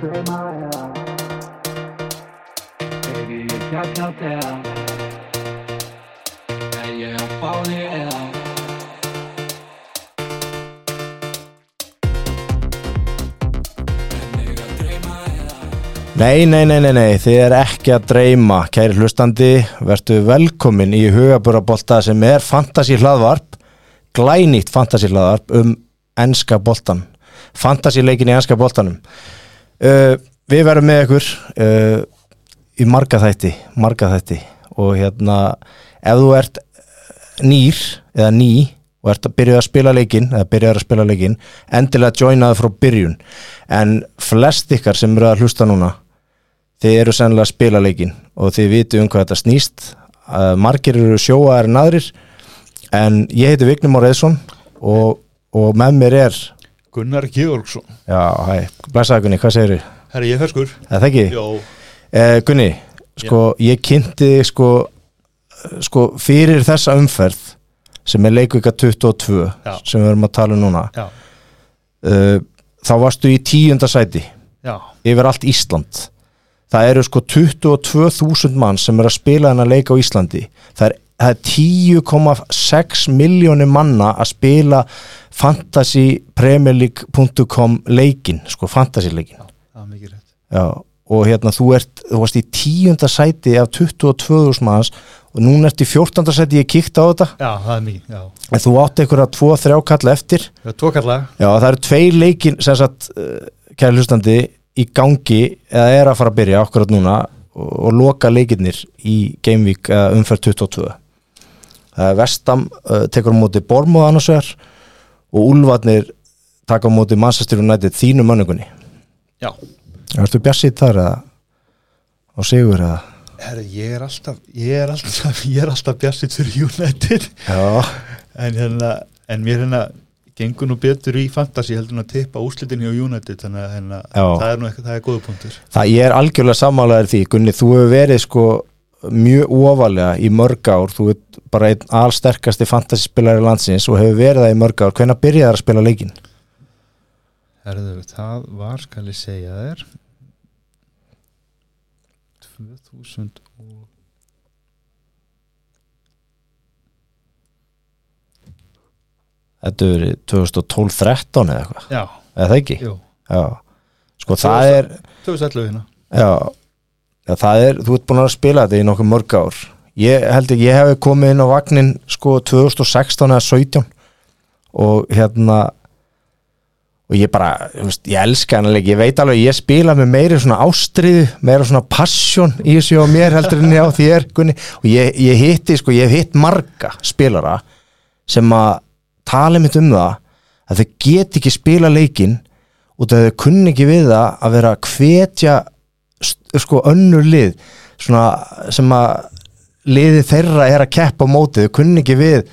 drømmer jeg Baby, jeg kan der Men jeg er farlig er Nei, nei, nei, nei, nei, þið er ekki að dreyma, kæri hlustandi, verðu velkomin í hugaburabólta sem er fantasy hlaðvarp, glænýtt fantasy hlaðvarp um enska boltan, fantasy leikin í enska boltanum. Uh, við verðum með ykkur uh, í marga þætti, marga þætti. Og hérna, ef þú ert nýr eða ný og ert að byrja að spila leikin eða byrja að spila leikin, endilega joinaðu frá byrjun, en flest ykkar sem eru að hlusta núna þið eru sennilega að spila leikin og þið vitu um hvað þetta snýst. Uh, margir eru sjóaðar en aðrir. En ég heiti Vignum Már Eðsson og, og með mér er Gunnar Georgsson. Já, hæ, blæsaði Gunni, hvað segir þið? Herri, ég er ferskur. Það ekki? Jó, Eh, Gunni, sko, ég kynnti sko, sko fyrir þessa umferð sem er leikvika 22 Já. sem við erum að tala um núna. Já, uh, þá varstu í tíunda sæti já. yfir allt Ísland. Það eru sko 22.000 mann sem er að spila þennan leik á Íslandi. Það er, það er 10,6 miljónir manna að spila fantasypremierleague.com leikin, sko fantasyleikin Já, og hérna þú ert þú varst í tíunda sæti af 22.000 manns og núna ert í 14. sæti ég kíkti á þetta. Já, það er mikið, já. En þú átt einhverja 2-3 kalla eftir. Það er tókallega Já, það eru tvei leikin sem sagt, uh, kæri hlustandi í gangi eða er að fara að byrja okkur núna og, loka leikinnir í Gameweek uh, umferð 22 uh, Vestam uh, tekur á móti Bormóð annars vegar og Úlfarnir taka á móti Manchester United þínu mönnugunni. Já. Ertu bjassið þar eða á sigur eða? Herri, ég er alltaf Ég er alltaf, ég er alltaf bjassitt fyrir United. Já, En hérna, en mér hérna gengur nú betur í fantasy heldur en að tippa úslitin hjá United þannig að hérna, það er nú eitthvað, það er góða punktur. Það ég er algjörlega sammálaður því Gunni, þú hefur verið sko mjög ofalega í mörg ár þú ert bara einn allsterkasti fantasyspilari landsins og hefur verið það í mörg ár. Hvenær byrjaði að spila leikin? Herðu, það var, skal ég segja þér 2000 og Þetta verið 2012-13 eða eitthvað, Já, eða það ekki? jú, Já, sko það er 2011 hérna. Já, það er, þú ert búin að spila þetta í nokkuð mörg ár. Ég held ekki, ég hef komið inn á vagnin sko 2016 eða 17 og hérna og ég bara, ég elska hann alveg, ég veit alveg, ég spila með meiri svona ástriðu, meira svona passion í þessu á mér heldur en ég á þér Gunni, og ég, ég hitti, sko, ég hef hitt marga spilara sem að tala mitt um það að þau get ekki spila leikinn út af þau kunni ekki við það að vera að hvetja sko önnur lið svona sem að liði þeirra er að keppa á móti þau kunni ekki við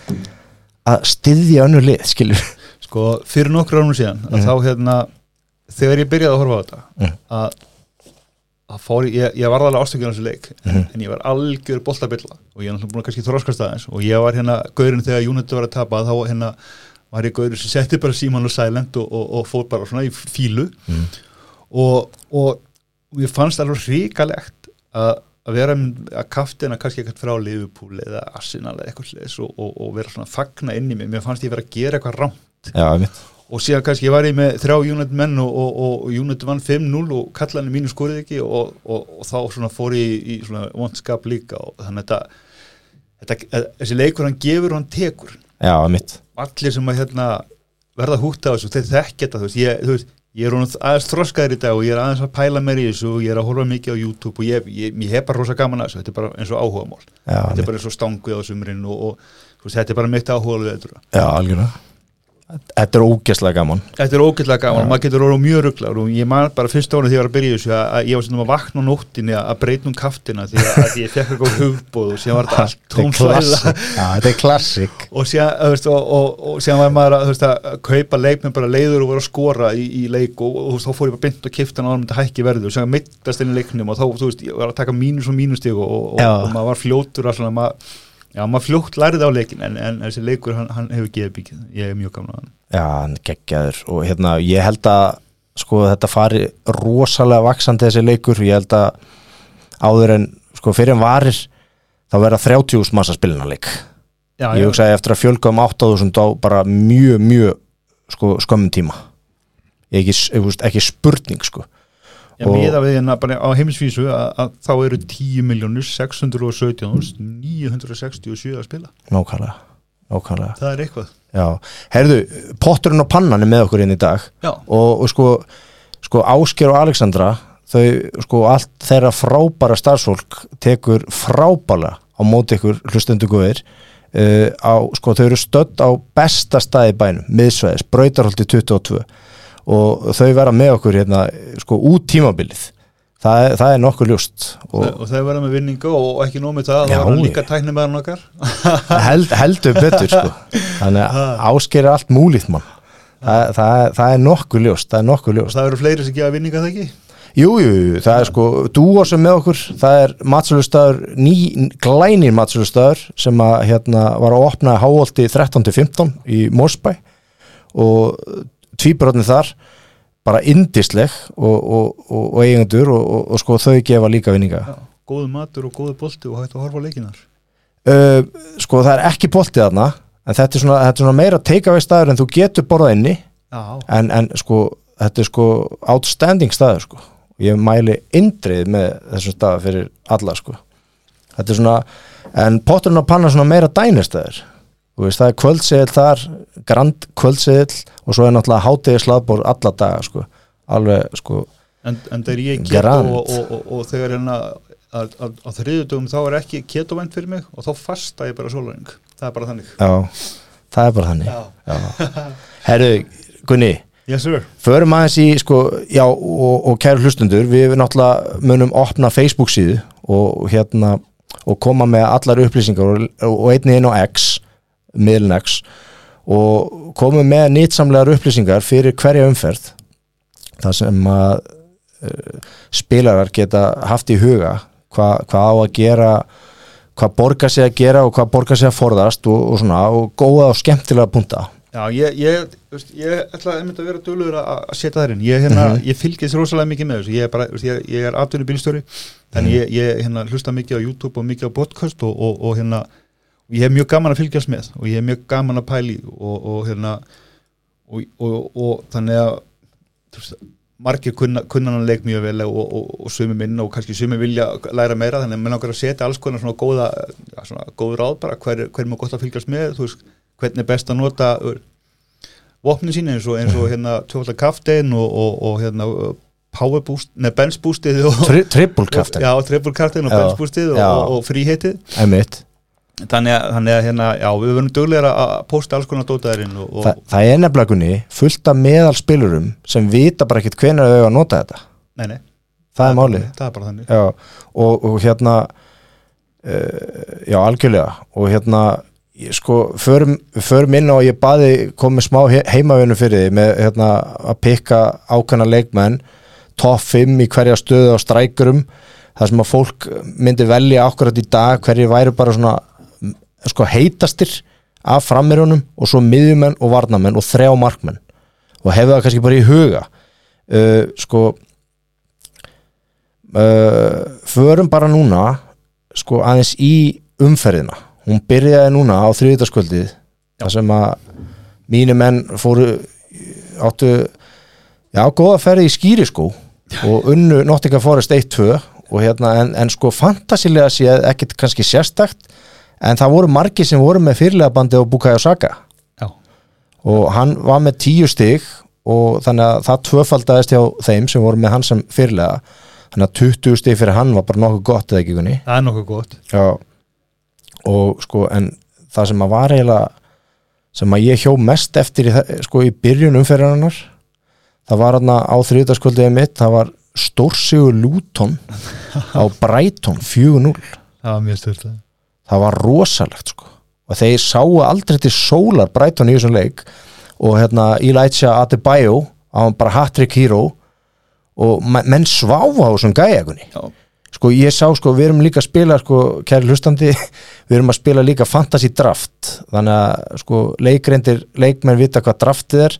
að styðja önnur lið, skilur Sko, fyrir nokkur ánum síðan að þá hérna, þegar ég byrjaði að horfa á þetta Mhm. að, að fór, ég, ég var alveg ástökjum þessu leik Mhm. en ég var algjör boltabilla og ég er náttúrulega búin að kannski þróskast aðeins og ég var hérna gaurinn þegar United var að tapa þá hérna var ég gaurinn sem setti bara síman og silent og, og, og fór bara svona í fílu Mhm. og, og, og ég fannst alveg ríkalegt að að vera að kaftina kannski eitthvað frá Liverpool eða Arsenal eða eitthvað sliðis og, og, og vera svona að fagna inn í mig, mér fannst ég vera að gera eitthvað rámt Já, mitt og síðan kannski ég var ég með þrjá United menn og, og, United vann 5-0 og kallanir mínu skorið ekki og, og, og þá svona fór ég í, í svona vondskap líka og þannig að þetta, þessi leikur hann gefur og hann tekur. Já, allir sem að hérna verða hútt á þessu, þeir þekki þetta þú veist, ég, þú veist, ég er aðeins þroskaður í dag og ég er aðeins að pæla mér í þessu og ég er að horfa mikið á YouTube og ég, ég, ég hef bara rosa gaman að þessu, þetta er bara eins og áhugamál. Já, þetta er bara eins og stanguð á sumrin og, og veist, þetta er bara mitt áhuga alveg Já, algjörlega Þetta er ógeðslega gaman. Þetta er ógætlega gaman. Og maður getur orðið mjög rugglar og ég man bara fyrst árið þegar ég var að byrja þessu að, ég var svona að vakna á nóttinni að breyta um kaftina því að, ég fekk eitthvað hugboð og síðan var þetta allt tónflæða þetta er klassik. Og síðan, og, og, og var maður að, að kaupa leik með bara leiður og vera að skora í, í leik og, og, þá fór ég bara bynd og á hann þetta hækki verðu og síðan mittast inn í leiknum og þá, var að taka mínus og mínustig og, og, Já. maður fljótt lærið á leikin en, en þessi leikur, hann, hann hefur gefið bíkið ég er mjög gaman að hann. Já, hann geggjaður og hérna, ég held að sko þetta fari rosalega vaksandi þessi leikur. Ég held að áður en sko fyrir en varir þá verða 30.000 massa spilina leik. Já, ég hugsaði eftir að fjölga um 8.000 á bara mjög, mjög sko, skömmum tíma. Ekki, ekki spurning sko Já, miða við hérna bara á heimsvísu að, að þá eru 10 miljónur 617 967 að spila. Nákvæmlega, nákvæmlega. Það er eitthvað. Já, herðu, potturinn og pannan er með okkur inn í dag. Og, og sko, sko Ásker og Alexandra þau sko allt þeirra frábæra starfsfólk tekur frábæla á móti ykkur hlustendu guðir uh, á, sko þau eru stödd á besta staði bænum, miðsvæðis, brautarholti 22 og þau vera með okkur hérna sko út tímabilið. Það, er- það er nokkuð ljóst. Og, og það verða með vinningu og ekki nóg með það, Já, hann já. líka tæknir með hann okkar. Held, heldur betur sko. Þannig að Ásker er allt múlíkt mann. Það, það, það er nokkuð það er nokkuð og það eru fleiri sem gefa vinninga það ekki? Jú, jú, jú, það er sko dúo sem með okkur, það er matsölustæður ný, glænir matsölustæður sem að hérna var að opna háholti 13-15 í Mórsbæ og tvíbrotni þar bara indisleg og, og, og, og eigendur og, og, og sko þau gefa líka vinninga. Já. góðu matur og góðu bolti og hægt að horfa á leikinar uh, sko það er ekki boltið þarna en þetta er svona, þetta er svona meira take-away staður en þú getur borðað inni en, en sko þetta er sko outstanding staður sko. Ég mæli indrið með þessum stað fyrir alla sko. Þetta er svona, en potturinn og panna svona meira dænistæður veist, það er kvöldseðil þar grand kvöldseðil og svo er náttúrulega hátegi slaðbór alla daga sko. Alveg sko, en, en þegar ég keto Grand. og, og, og, og þegar hérna á þriðudögum þá er ekki ketovænt fyrir mig og þá fasta ég bara sólaring það er bara þannig. Já, það er bara þannig. Já. já. herru, Gunni. Yes sir. Förum aðeins í, sko, já, og, og kæru hlustundur, við náttúrulega munum opna Facebook síðu og hérna, og koma með allar upplýsingar og, og einnig inn á X, miðlun X og komum með nýtsamlegar upplýsingar fyrir hverja umferð það sem að uh, spilarar geta haft í huga hvað hva á að gera hvað borgar sig að gera og hvað borgar sig að forðast og, og svona, og góða og skemmtilega punta. Já, ég, ég, veist, ég ætla einmitt að vera dölur að setja þær inn. Ég, hérna, Mhm. ég fylgist rosalega mikið með þessu. Ég er, bara, ég, ég er atvinni bílstjóri en ég, ég hérna, hlusta mikið á YouTube og mikið á podcast og, og, og hérna ég hef mjög gaman að fylgjast með og ég hef mjög gaman að pæli og, og hérna og, og, og þannig að veist, margir kunna, kunna leik mjög vel og, og, og sumi minn og kannski sumi vilja læra meira þannig að mér langar að setja alls konar svona góða ja, svona góð ráð bara hver, hver er gott að fylgjast með veist hvernig er best að nota uh, vopnin sín eins og, eins og hérna tjófaldar kaftein og, og, og hérna uh, power boost, neða bench boostið og, Tri triple kaftin, já, triple kaftein og Já, bench boostið og, fríheitið. Emitt þannig að, þannig að hérna, já, við verðum duglega að posta alls konar dótaðurinn og, og Þa, það er nefnilega gunni fullt af meðal spilurum sem vita bara ekkert hvenær þau eiga að nota þetta. Nei, nei, það er málið. það er bara þannig. Já, og, og hérna uh, já algjörlega. Og hérna ég, sko, förum, förum inn og ég baði komið smá he heimavinu fyrir því með hérna að pikka ákvæmna leikmenn top 5 í hverja stöðu á strækurum þar sem að fólk myndi velja akkurat í dag hverju væri bara svona sko heitastir af frammirunum og svo miðjumenn og varnamenn og þrjá markmenn. Og hefðu það kannski bara í huga. Uh, sko uh, förum bara núna sko aðeins í umferðina. Hún byrjaði núna á þriðutaskvöldið þar sem að mínu menn fóru áttu já, góða ferði í skýriskó og unnu Nottingham Forest 1-2 og hérna, en, en sko fantasilega séð ekkit kannski sérstakt en það voru margir sem voru með fyrirlega bandi og Bukayo Saka. Já, og hann var með tíu stig og þannig að það tvöfaldaðist hjá þeim sem voru með hann sem fyrirlega þannig að 20 stig fyrir hann var bara nokkuð gott eða ekki kunni það er nokkuð gott. Já. Og sko en það sem að var eiginlega sem að ég hjó mest eftir í, sko í byrjun umferðarinnar það var hann á þriðdaskvöldið mitt það var stórsigur Luton á Brighton 4-0 það var mjög stört það var rosalegt sko. Og þeir sáu aldrei til sólar Brighton í þessum leik. Og hérna Elijah Adebayo hann var bara hat-trick hero. Og me- menn sváfa á þessum gæjagunni sko ég sá sko við erum líka að spila sko kæri hlustandi við erum að spila líka fantasy draft. Þannig að sko leikreindir leikmenn vita hvað draftið er.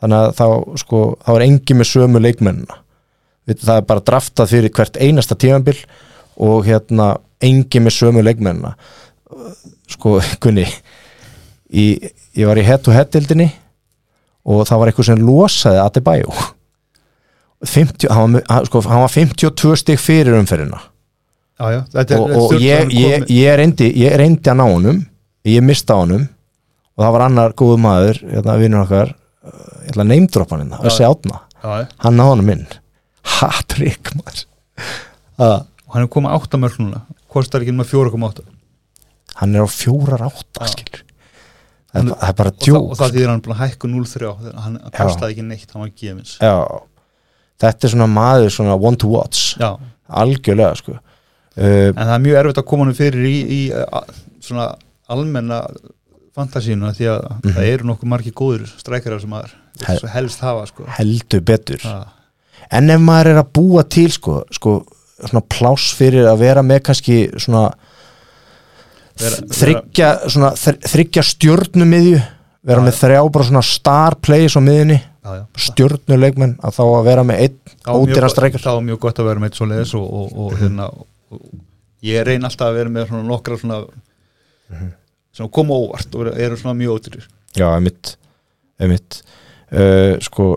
Þannig að þá, sko, þá er engi með sömu leikmennina. Það er bara draftað fyrir hvert einasta tímanbil og hérna engi með sömu leikmennina. Sko, kunni í, ég var í hett og hettildinni og það var eitthvað sem losaði Adebayo. 50, hann, var, sko, hann var 52 stig fyrir umferðina. Já, já, og, og ég, ég, ég, reyndi, ég reyndi að ná honum ég mista honum og það var annar góðu maður, hérna, vinnur okkar uh, ég ætla að neymdropa hann hérna, Össi Átna hann náði honum inn hatrygg maður. Og hann er komið áttamörk núna kostar ekki með 4,8 hann er á fjórar átta Já. skilur. Það er, bara djók og það þýðir hann búin að hækka 0,3 hann kostaði ekki neitt, hann var gefins. Já, þetta er svona maður svona one to watch. Já, algjörlega sko. Uh, en það er mjög erfitt að koma hann fyrir í, í a, svona almenna fantasíuna því að Mhm. það eru nokkuð margir góður strækjarar sem maður Hel- helst hafa sko. heldur betur. Já. en ef maður er að búa til sko, sko svona pláss fyrir að vera með kannski svona Vera- þryggja svona þr- þryggja stjörnumiðju vera Já, með þrjá bara svona star plays á miðjunni, stjörnuleikmenn að þá að vera með einn ódýra streikar það var mjög gott að vera með eitt svo leiðis og, og, og, hérna, og ég reyn alltaf að vera með svona nokkra svona sem koma óvart og eru svona mjög ódýrir. Já, emitt, emitt. Uh, sko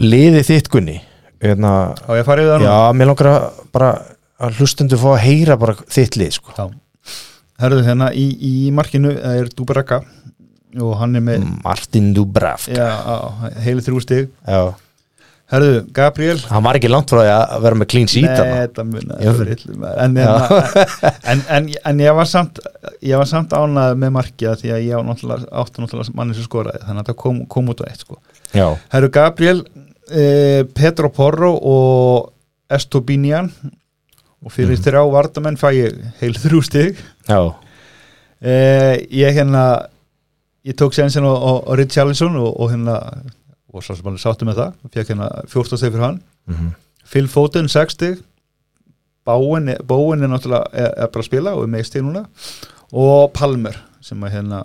liðið þitt Gunni hérna, Já, ég farið það nú já, mér langar að bara að hlustundu fá að heyra bara þitt lið sko. Já. Herðu hérna í, í markinu er Dúbaraka og hann er með Martin Dubravk já, heilu þrjú stig. Já. Herðu, Gabriel. Hann var ekki langt frá því að vera með clean sheet Nei, en, en, en, en, en ég var samt ég var samt ánað með markið því að ég á náttúrulega, manni sem skoraði þannig að það kom, kom út á eitt sko. Herru Gabriel eh, Petro Porro og Estobinian og fyrir Mhm. þrjá vardamenn fæ ég heil þrjú stig. Já, eh, ég hérna ég tók sénsinn á, á, á Richarlison og, og hérna og svo sem hann sáttu með það fekk hérna 14 stig fyrir hann. Mm Phil Foden 6 stig. Bóin er, náttúrulega er, er bara að spila og er með stig núna. Og Palmer sem að hérna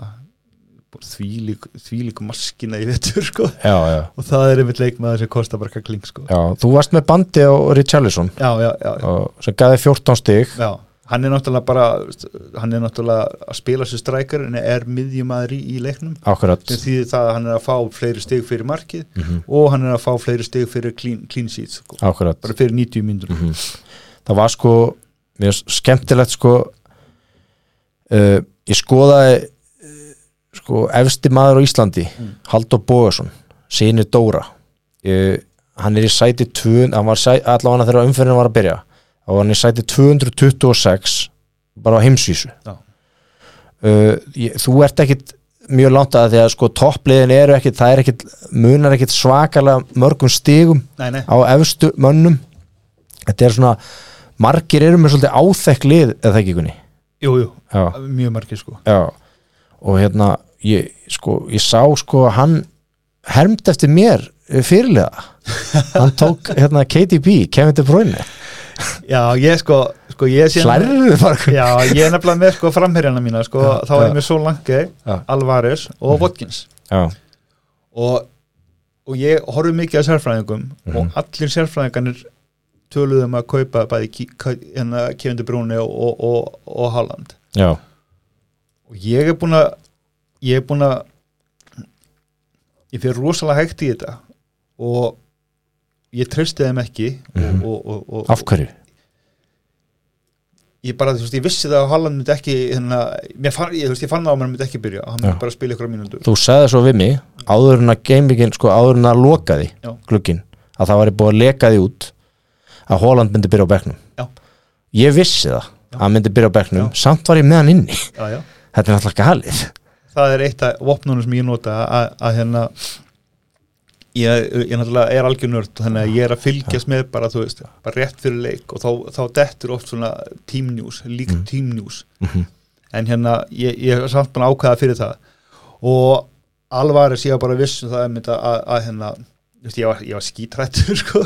þvílík maskina í vettur sko. Já, já, og það er einmitt leikmaður sem kostar bara kakling sko. Já þú varst með bandi á Richarlison. Sem gaði 14 stig. Já. hann er náttúrulega bara hann er náttúrulega að spila sér strækar en er miðjumæður í, í leiknum. Sem þýðir það að hann er að fá fleiri stig fyrir markið Mhm. og hann er að fá fleiri stig fyrir clean, clean sheets sko. bara fyrir 90 mínútur. Mhm. það var sko skemmtilegt sko. Uh, ég skoðaði sko efsti maður á Íslandi Mm. Haldur Bógason síni Dóra. Uh, hann er í sæti 2 hann var sæ, allavega þegar umferðin var að byrja og hann er í sæti 226 bara á heimsvísu. Uh, ég, þú ert ekkit mjög langt að því að sko toppliðin eru ekkit, það er ekkit munar ekkit svakalega mörgum stigum nei, nei, á efstu mönnum. Þetta er svona margir eru með svolítið áþekk lið eða ekki kunni jú, jú, já, mjög margir sko. Já og hérna ég, sko, ég sá sko að hann hermt eftir mér eh, fyrirlega. Hann tók hérna KDB, Kevin De Bruyne. Já, ég sko, sko ég sé slærðu bara já, ég er nefnilega með sko framherjana mína sko, Já, þá er Sol Lange, Já. Alvarez og Watkins. Já, og, og ég horfi mikið að sérfræðingum Mhm. og allir sérfræðingarnir töluðum að kaupa bæði hérna Kevin De Bruyne og, og, og Haaland. Já, og ég er búin að ég er búin að ég fyrir rosalega hægt í þetta og ég treysti þeim ekki Mhm. og, og, og, af hverju ég bara, þú veist, ég vissi það að Haaland myndi ekki hérna, mér fann, ég, ég fann það að hann myndi ekki byrja hann myndi Já. bara spila ykkur á mínútur þú sagði svo við mig áður en að gamingin, sko áður en að lokaði Já. glugginn, að það væri búið að leka því út að Holland myndi byrja á bekknum Já. ég vissi það Já. að hann myndi byrja á bekknum, Já. samt var ég með hann inni já, já. Þetta er náttúrulega galið. Það er eitt af vopnunum sem ég nota að, hérna ég, ég náttúrulega er algjör nörd þannig að ég er að fylgjast með bara þú veist bara rétt fyrir leik og þá, þá dettur oft svona team news, líkt Mm. team news. Mhm. en hérna ég, ég er samt bara ákveða fyrir það. Og alvaris ég var bara viss um það að, að, að hérna ég var, var skítrættur sko.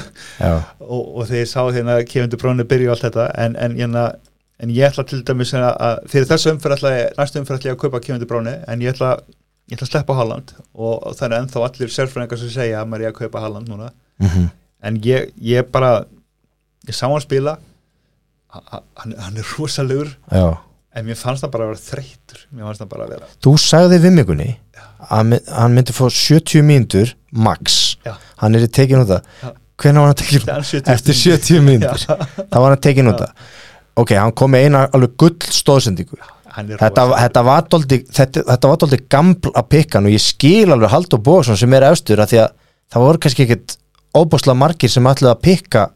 Og, og þegar ég sá hérna Kevin De Bruyne byrja og allt þetta en, en, hérna, en ég ætla til dæmis að, að fyrir þessu ég, næstu ég að kaupa De Bruyne en ég ætla ég ætla að sleppa Haaland. Og er ennþá allir sérfræðingar sem segja að maður er að kaupa Haaland núna. Mm en ég, ég bara ég sá hann spila. Ha- hann, hann er rosalegur. Já. En mér fannst það bara að vera þreytur mér fannst það bara að vera Þú sagði við migunni að mi- hann myndi fá 70 mínútur max, Já. hann er tekin út Já. það hvenær var hann tekin út Eftir 70 eftir 70 mínútur, þá var hann tekin út það ok, hann kom með eina alveg gull stóðsendingu þetta, þetta var dóldi þetta, þetta var dóldi gaml að pikka og ég skil alveg Haldur Bóðsson sem er efstur að því að það voru kannski ekkit óbúslega margir sem ætlaði að pikka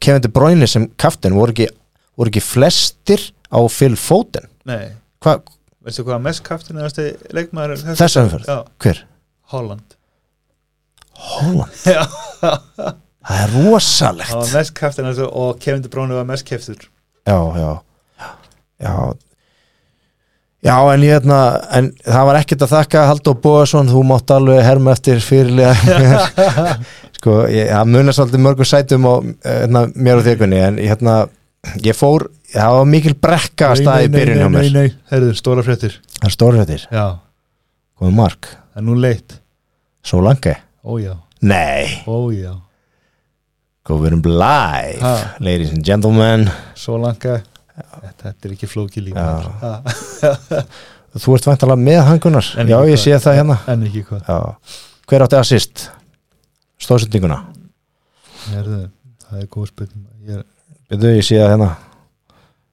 Kevin De Bruyne sem kaftin. Voru ekki, voru ekki flestir á Foden? Nei, Hva, veistu hvað mest kaftin leikmaður er þessa umferð, Já, hver? Holland. Holland? Já, Það er rosalegt. Hann var mest kaftin og Kevin De Bruyne var mest keftur Já, já. Já. Já, en ég hérna en það var ekkert að þakka Haldur Bóðarsson, þú mátt alveg herma eftir fyrirlega sko, ég, það munar svolítið mörgum sætum á hérna, mér og þér en hérna, ég fór, það var mikil brekka að staði í byrjun hjá mér Nei, nei, herðu, stóra fréttir. Það er stórhættir, Já, komið mark. Það er nú leitt. Svo langi? Ójá, Nei, ójá erum live Ha. Ladies and gentlemen. Svo langa þetta, þetta er ekki flóki. Ha, Þú ert vantalega með hangunar Já, ég sé það hérna. En ekki hvað. Já. Hver átti assist? Stóðsendinguna Herðu, það er góð spurning. Er, Veitu, ég sé það hérna.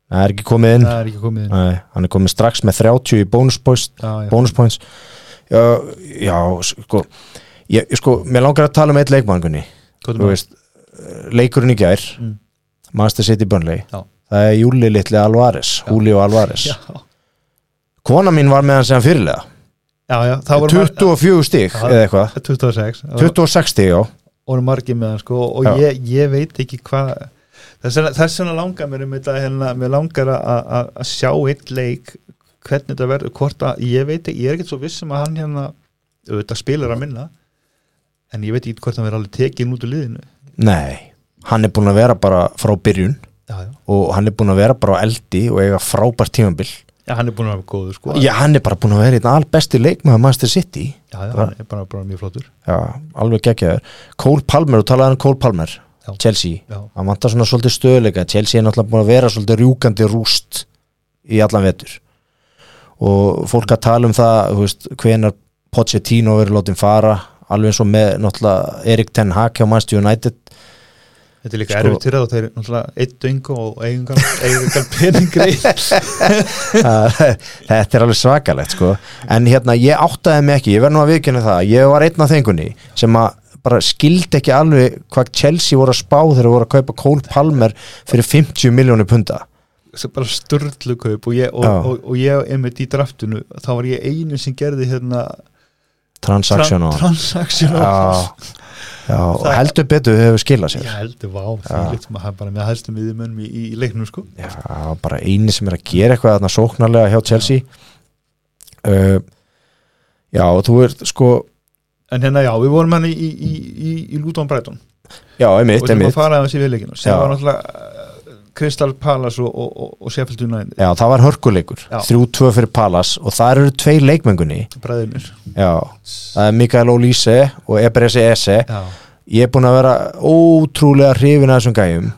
Það er ekki komið inn. Er ekki komið inn. Nei, hann er komið strax með 30 í bonus points, Já, bonus points. Já, já, sko ég, sko, mér langar að tala um eitt leikmangunni þú veist, leikurinn í gær Mm. Master City Burnley. Já. það er Júli litli Alvarez Já. Julio Alvarez. Já, kona mín var með hann sem fyrirlega. Já, já það voru 24 stík eða eitthvað. 26 Það 26 stík, já. Voru margir með hann sko og ég, ég veit ekki hvað þess vegna- langar mér um þetta hérna, mér langar að- sjá eitt leik hvernig þetta verður, hvort að ég veit ekki, ég er ekkert svo viss um að hann hérna auðvitað spilar að minna en ég veit ekki hvort hann verður alveg tekin út úr liðinu nei, hann er búin að vera bara frá byrjun já, já. og hann er búin að vera bara á eldi og eiga frábært tímabil. Já, hann er búin að vera góður sko. Já, hann er bara búin að vera einn albesti leikmaður Master City. Já, já, hann er bara, bara mjög flottur. Já, alveg geggjaður. Cole Palmer, þú talaði um Cole Palmer Já. Chelsea, hann vantar svona svolítið stöðleika Chelsea er náttúrulega búin að vera svolítið rjúkandi rúst í allan vetur. Og fólk að tala um það þú veist, hvenar Pochettino verið látið fara, alveg eins og með náttúrulega Erik Ten Hag hjá Manchester United. Þetta er líka Sko- erfitt til það og þeir eru náttúrulega eitt döngu og eigingan peningreið þetta er alveg svakalegt sko. En hérna ég áttaði mig ekki, ég verð nú að viðkynna það ég var einn af þengunni sem að bara skildi ekki alveg hvað Chelsea voru að spá þegar voru að kaupa Cole Palmer fyrir 50 miljónir punda. Sem bara störtlu kaup og ég, og, Já. og, og ég einmitt í draftinu þá var ég einu sem gerði hérna transaction og transaction og já, já, og heldur betur hefur skilað sér. Ég heldur vá því Já. að hafa bara með hæstum við mönnum í, í leiknum sko. Já, bara eini sem er að gera eitthvað þarna sóknarlega hjá Chelsea. Uh, já, og þú ert sko en hérna já, við vorum hann í, í, í, í, í Luton Brighton. Já, og einmitt, sem að einmitt. fara aðeins í viðleikinu sem Já. var náttúrulega Crystal Palace og, og, og, og Sheffield United. Já, það var hörkuleikur, Já. 3-2 fyrir Palace og það eru tvei leikmengunni. Bræðinir já, það er Mikael Olise og Eberese Ese já, ég er búin að vera ótrúlega hrifin að þessum gæjum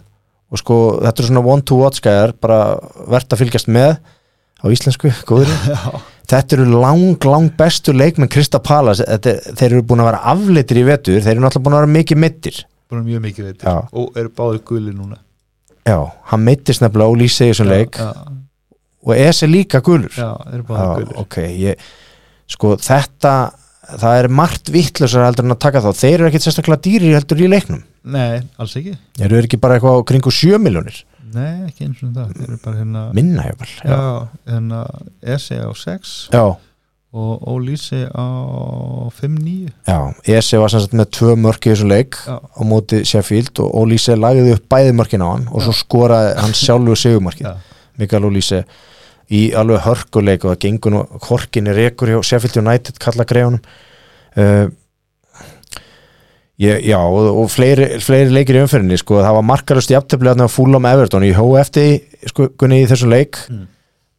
og sko, þetta er svona one to watch gæjar bara verðt að fylgjast með á íslensku, góður þetta eru lang, lang bestu leikmenn Krista Palas, þetta, þeir eru búin að vera afleitir í vetur, þeir eru náttúrulega búin að vera mikið mittir bara mjög mikið Já. og eru báðir guli núna já, hann mittist nefnilega Olise í þessum leik. já, og Ese líka gulur. Já, eru báðir Já, gulir. ok, ég sko þetta, það er margt vittlusar heldur en að taka þá, þeir eru ekkit sérstaklega dýri heldur í leiknum, nei, alls ekki. Þeir eru ekki bara eitthvað kringu 7 miljónir, nei, ekki eins og það, þeir eru hérna minna ég vel já, hérna Ese á 6 já, og Ólísi á 5-9 já, Ese var sem sagt með tvö mörk í þessum leik já, á móti Sheffield og Olise lagði upp bæði mörkin á hann og svo skoraði hann sjálfur sigumarkið já, Mikael Olise í alveg hörkuleik og það gengur nú korkinni rekur hjá Sheffield United kalla greifunum. Uh, ég, já og, og fleiri, fleiri leikir í umferðinni sko, það var markalust í aftöfli að fúlam Everton í HFT sko, gunni í þessum leik. Mm.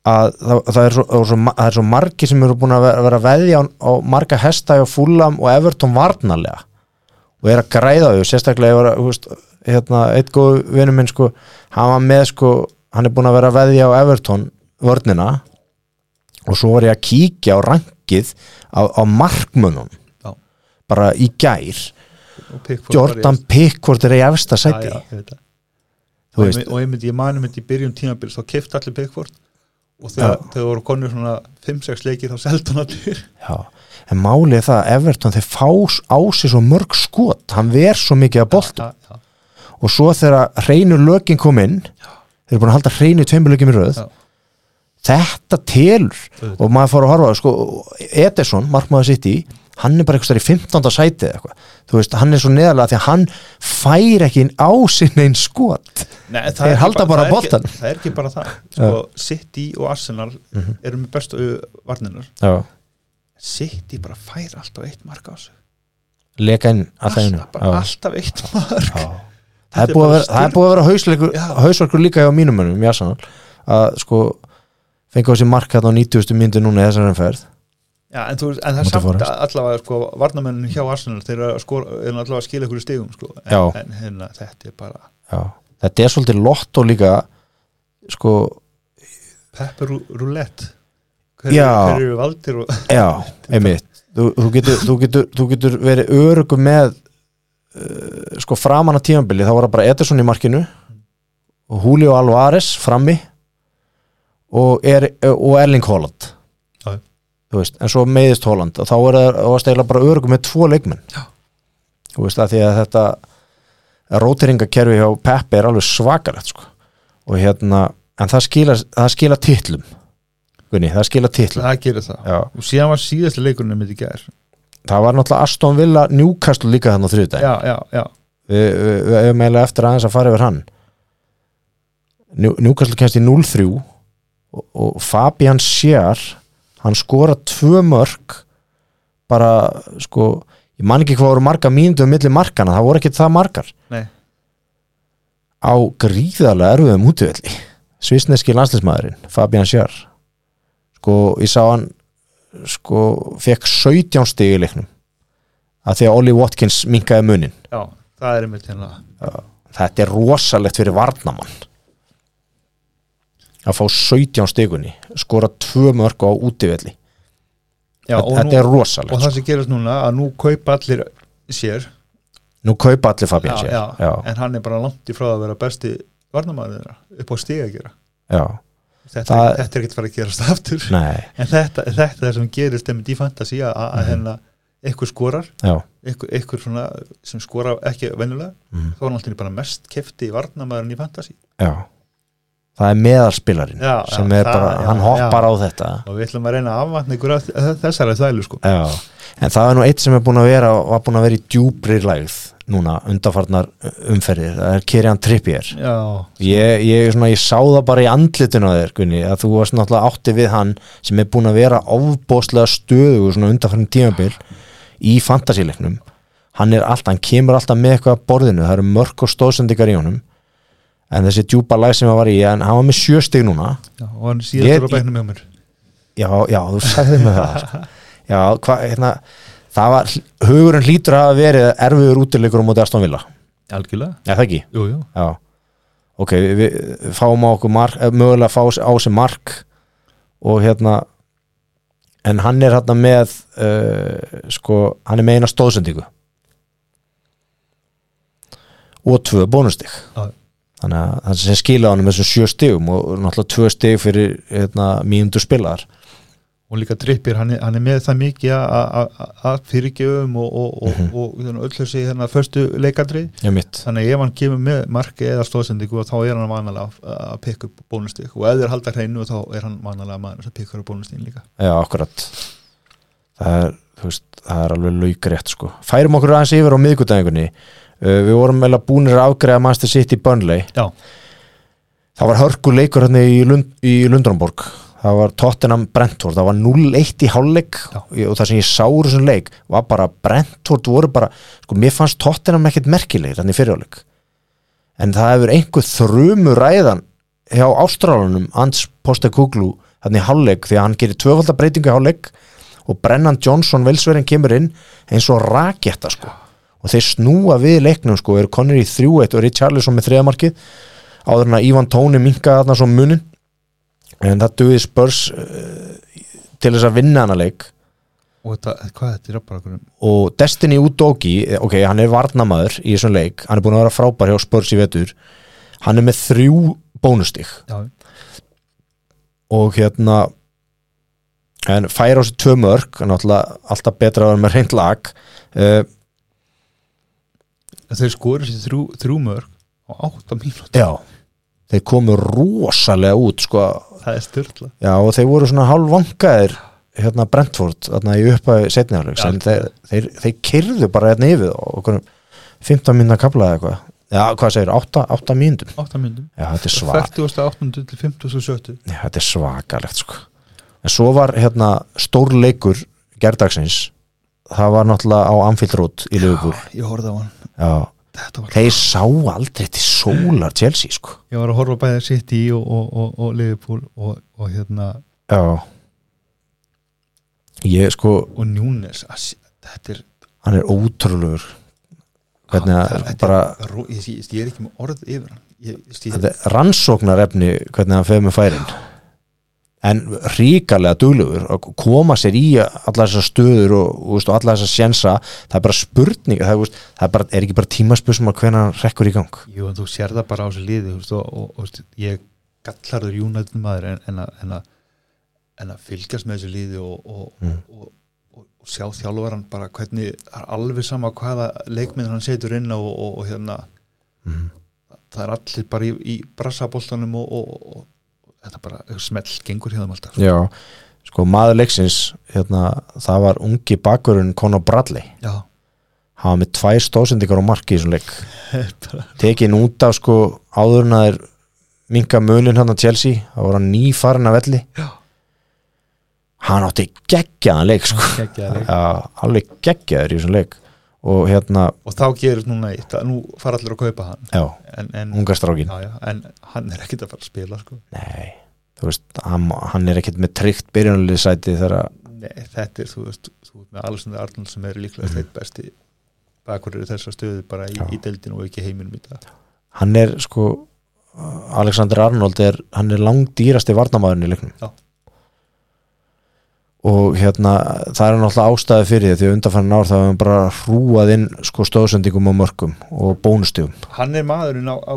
Að það, það, er svo, svo, það er svo margir sem eru búin að vera, vera að veðja á, á marga hesta hjá Fulham og Everton varnarlega og er að græða þau sérstaklega ég var, að, veist, hérna, eitt góð vinur minn sko, hann var með sko, hann er búin að vera að veðja á Everton vörnina og svo var ég að kíkja á rankið á, á markmönnum Já. bara í gær. Og Pickford Jordan Pickford er í efsta þú og ég og myndi, ég mani myndi í byrjun tímabils þá kefti allir Pickford og þegar þegar voru konur svona 5-6 leikir þá seldi hann allir. Já en málið er það að Everton þeir fá á sig svo mörg skot. Hann ver svo mikið að boltum. Já, já, og svo þegar hreinu lögin kom inn þeir eru búin að halda hreinu tveimur lögjum í röð. Þetta telur. Auðvitað. og maður fór að horfa sko, Ederson, markmaður sitt í hann er bara eitthvað stær í 15. sæti veist, hann er svo neðarlega því að hann fær ekki inn á sinni einn skot Nei, það Þeir halda bara það er ekki- boltann. það er ekki bara það sko, City og Arsenal Mhm. eru með bestu varninar já, City bara fær alltaf eitt mark á sig leka inn alltaf alltaf, bara alltaf eitt mark Já. það er búið að vera, það er vera hausleikur líka hjá mínum mönnum í Arsenal að sko fengi á sér mark hérna á 90. myndu núna í þessari umferð Já, en, þú, en það er samt allavega sko, varnamennin hjá Arsenal þeir eru allavega að skila ykkur stigum sko. en, en hérna, þetta er bara Já. Þetta er svolítið lotto líka sko, pepper roulette. Hver, Já. hver eru valdir og já, einmitt. Þú, þú, getur, þú, getur, þú getur verið örugum með uh, sko framan að tímabili þá var það bara Ederson í markinu og Julio Alvarez frammi og, er, og Erling þú veist, en svo meiðist Haaland. Og þá er það var stegla bara örugum með tvo leikmenn. Þú veist að því að þetta róteringakerfi hjá Peppi er alveg svakalegt sko. og hérna en það skila, það skila titlum. Gunni, það skila titlum. Það gerir það. Já. og síðan var síðasta leikurinn með í gær. Það var náttúrulega Aston Villa Newcastle líka þannig á þriðudaginn já, já, já, við, við, við hefum eiginlega eftir aðeins að fara yfir hann. New, Newcastle kemst í 0-3 og, og Fabian Scher hann skora tvö mörg bara sko ég man ekki hvað voru marga mínútu um milli markana, það voru ekki það margar. Nei. Á gríðarlega erfiðum útvöldi svisneski landslismæðurinn Fabian Scher sko ég sá hann sko fekk 17 stig í leiknum að því að Ollie Watkins minkaði munin. Já, það er einmitt hérna. Þetta er rosalegt fyrir varnamann að fá 17 stigunni skora tvö mörg á útivelli já, þetta, nú, er rosalegt og það sem gerast núna að nú kaupa allir sér. Nú kaupa allir Fabian sér já, já, en hann er bara langt í frá að vera besti varnamæður þeirra upp á stiga að gera. Já, þetta, Það- þetta er ekkert fara að gerast aftur. Nei, en þetta, þetta er sem gerist einmitt í fantasi að, Mhm. hérna eitthvað skorar, já. eitthvað svona sem skora ekki venjulega mm, þá er hann alltaf bara mest kefti varnamæðurinn í fantasi já það er meðalspilarinn Já, sem er það- bara, já, hann hoppar já. á þetta. Og við ætlum að reyna að afvatna ykkur af þessari þvælu sko. Já, en það er nú eitt sem er búin að vera var búin að vera í djúbri lægð núna undarfarnar umferðir. Það er Kirian Trippier. Ég, ég, ég sá það bara í andlitun á þér Gunni, að þú varst náttúrulega átti við hann sem er búin að vera ofbóðslega stöðu svona undanfærum tímabil í fantasíleiknum. Hann alltaf, hann kemur alltaf með eitthvað að borðinu það eru mörg og stóðsendingar í honum en þessi djúpa læg sem hann var í en hann var með sjö stig núna. Já, og hann síðastur á bæknum hjá mér. Já, já, þú sagði með það sko. já, hvað, hérna það var, hugurinn hlýtur að hafa verið erfiður útilegur á móti Aston Villa. Algjörlega, já, það ekki? Jú, jú. Já, ok, við, við fáum á okkur mark, eh, mögulega fá á sig mark og hérna en hann er hérna með uh, sko, hann er með eina stóðsendingu. Og tvö bónustig. Já. Þannig að það sem skila hann með þessum sjö stigum og náttúrulega tvö stig fyrir hérna, mínundur spilaðar. Og líka trippir, hann er, hann er með það mikið að- að að fyrirgefum og, og, og, Mhm. og, og öll þessi hérna förstu leikandri þannig að ef hann kemur með marki eða stóðsendingu þá er hann vanalega að- að pikka upp bónustík og ef þeir halda hreinu þá er hann vanalega sem pikkar upp bónustík líka. Já, akkurat. Það er, veist, það er alveg laugrétt sko. færum okkur aðeins yfir á miðgudæðingunni uh, við vorum meðlega búnir að afgreða Manchester City Burnley. Já. það var hörku leikur hérna í, Lund, í Lundrumborg það var Tottenham Brentford. Það var 0-1 í hálfleik. Já. og það sem ég sá úr þessum leik var bara Brentford voru bara sko, mér fannst Tottenham ekkert merkilegir þannig fyrirháleik en það hefur einhver þrumu ræðan hjá Ástrálunum Ans Postekuglu hann í hálfleik því að hann gerir í hálfleik og Brennan Johnson velsverðin kemur inn eins og raketta sko og þeir snúa við leiknum sko eru í 3-1 og Richarlison með þriðamarkið áður en að Ivan Tóni minka þarna svo munin. En það duði spörs uh, til þess að vinna hana leik. Og þetta, hvað þetta er einhverjum og Destiny Udogi ok, hann er varnamaður í þessum leik. Hann er búin að vera frábær hjá Spurs í vetur. Hann er með þrjú bónustig. Já, og hérna en fær á sig tvö mörg alltaf betra að vera með reynd lag. Uh, en þeir skoður sér þrjú, þrjú mörg á átta mínúti, já þeir komu rosalega út sko, það er styrla já og þeir voru svona hálfvangaðir hérna Brentford þarna í upphæði setniðarleiks Já, en þeir, þeir, þeir kyrðu bara hérna yfir og okkur 15 minna kaplaði eitthvað. Já, hvað segir, 8, 8 mínútum? Átta mínútum, já, þetta er svak 48. til 57. Já, þetta er svakalegt sko. En svo var hérna stór leikur gerdagsins það var náttúrulega á Anfield Road í Liverpool. ég horfði á hann. Já, þeir sá aldrei til sólar Chelsea sko. Ég var að horfa bæðið City og, og, og, og Liverpool og, og hérna já. Ég sko, og Núnes þetta er, hann er ótrúlegur. Hvernig bara er ró- ég, er ekki með orð yfir hann. Ég, ég, þetta er rannsóknarefni hvernig hann feður með færin en ríkalega duglegur að koma sér í allar þessar stöður og, og, og allar þessar sjensa það er bara spurning það, er, það er, bara, er ekki bara tímaspössum að hvernig hann rekkur í gang jú, en þú sér það bara á þessu liði og, og, ég gallarður United maður en, en, að, en, að, en að fylgjast með þessu liði og, og, Mm. og, og, og sjá þjálfaran bara hvernig það er alveg sama hvaða leikminn hann setur inn og, og, og hérna Mhm. það er allir bara í, í brassaboltanum og, og, og, og þetta bara smell gengur hjá þeim alltaf. Já, sko maður leiksins hérna, það var ungi bakurinn Conor Bradley. Já, hann var með tvær stóðsendingar á marki í þessum leik. Tekin út af sko áður en að þeir minka munin hann að Chelsea það voru hann nýfarin af velli. Já, hann átti geggjaðan leik sko. geggjaður leik. Já, alveg geggjaður í þessum leik og hérna, og þá gerur núna eitt að nú fara allir að kaupa hann já, en, en, ungastrákin já, já, en hann er ekkit að fara að spila sko. Nei, þú veist, hann, hann er ekkert með tryggt byrjunalið sæti þegar Nei, þetta er, þú veist, þú veist með Alexander Arnold sem er líklega mm. eitt besti bakurur í þessa stöðu bara í, í deildinu og ekki heiminum í dag hann er sko Alexander Arnold er, hann er langdýrasti varnamaðurinn í leiknum Já. Og hérna það er náttúrulega ástæði fyrir því því að undanfærin ár hefur hann bara hrúað inn sko stóðsendingum og mörgum og bónustugum hann er maðurinn á, á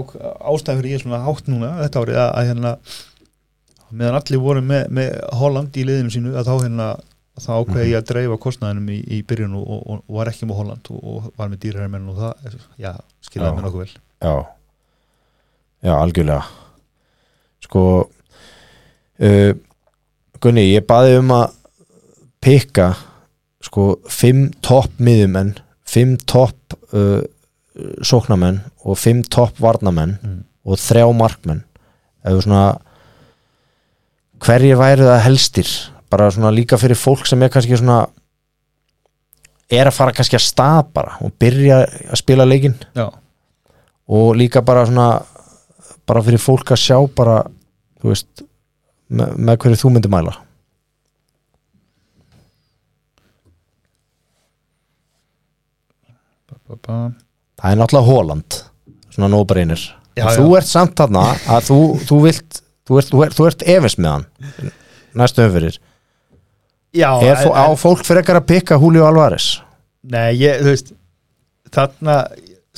ástæðan fyrir ég svona hátt núna þetta árið að, að hérna meðan allir voru með, með Holland í liðinu sínu að þá hérna þá ákveði ég að dreifa kostnaðinum í, í byrjun og, og, og var ekki með Holland og, og var með dýrhermenn og það, já, skiljaði mér nokkuð vel. Já, já algjörlega. Sko uh, Gunni, ég baði um að pikka sko fimm topp miðjumenn fimm topp uh, sóknamenn og fimm topp varnamenn mm. og þrjá markmenn. Eða svona hverjir væri það helstir? Bara svona líka fyrir fólk sem er kannski svona er að fara kannski að stað bara og byrja að spila leikinn. Já, og líka bara svona bara fyrir fólk að sjá bara þú veist með, með hverju þú myndir mæla það er náttúrulega Holland. Svona nóbreynir þú ert samt þarna að þú, þú vilt þú ert, þú ert, þú ert efins með hann. Næstu umfyrir já er fó, á fólk fyrir ekkar að pikka Julio Alvarez? Nei, ég, þú veist þarna,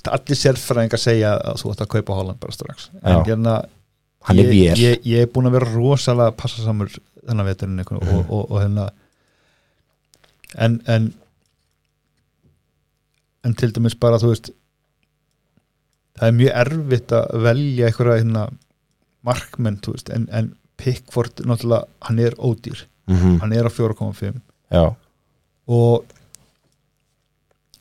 allir sérfræðingar segja að þú ætti að kaupa Holland bara strax. En hérna hann er ég, ég, ég er búin að vera rosalega passasamur þennan veturinn mm. og, og, og hérna en, en en til dæmis bara þú veist það er mjög erfitt að velja einhverja hérna markmenn, veist, en, en Pickford náttúrulega, hann er ódýr. Mm hann er á 4,5 já, og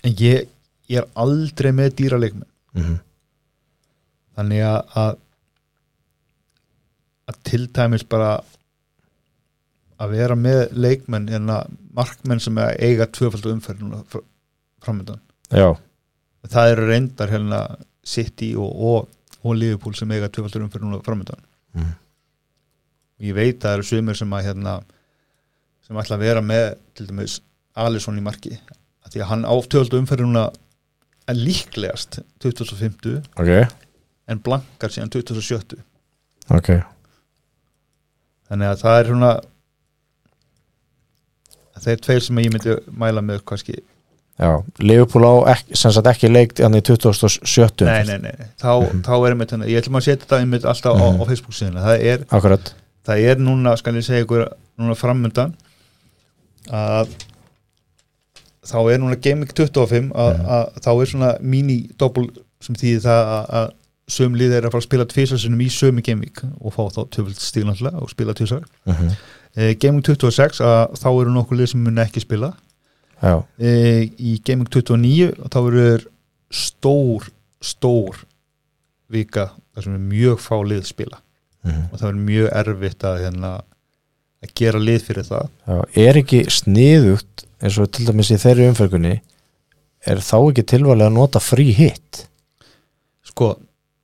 en ég, ég er aldrei með dýra leikmenn. Mm þannig að að, að til dæmis bara að vera með leikmenn hérna markmenn sem að eiga tvöfaldu umferð núna fr- framöndan já, það eru reyndar hérna City og, og, og Liverpool sem eiga tvöfaldu umferð núna framöndan Mhm. ég veit að það eru sumir sem að hérna sem ætla að vera með til dæmis Alisson í marki. Að því að hann áftöldu umferði núna en líklegast 2050 ok, en blankar síðan 2070 ok. Þannig að það er svona þeir tveir sem ég myndi mæla með kannski Liverpool á ekki, sem sagt ekki leikt hann í 2070 nei, nei, nei, þá, þá er einmitt þannig, ég ætlum að setja þetta einmitt alltaf á, Mhm. á Facebook síðan. Það er, akkurat, það er núna, skal ég segja ykkur núna framöndan að þá er núna Gaming 25 að, Mhm. að þá er svona mini-doppel sem þýðir það að, að söm lið er að fara að spila tvisasunum í sömu Gaming og fá þá töfald stíl náttúrulega og spila tvisar uh -huh. e, Gaming 26 að þá eru nokkuð lið sem mun ekki spila e, í Gaming 29 og þá eru stór stór vika þar sem er mjög fá lið spila. Uh -huh. og það er mjög erfitt að, hérna, að gera lið fyrir það. Já er ekki sniðugt eins og til dæmis í þeirri umfergunni er þá ekki tilvælega að nota frí hitt sko,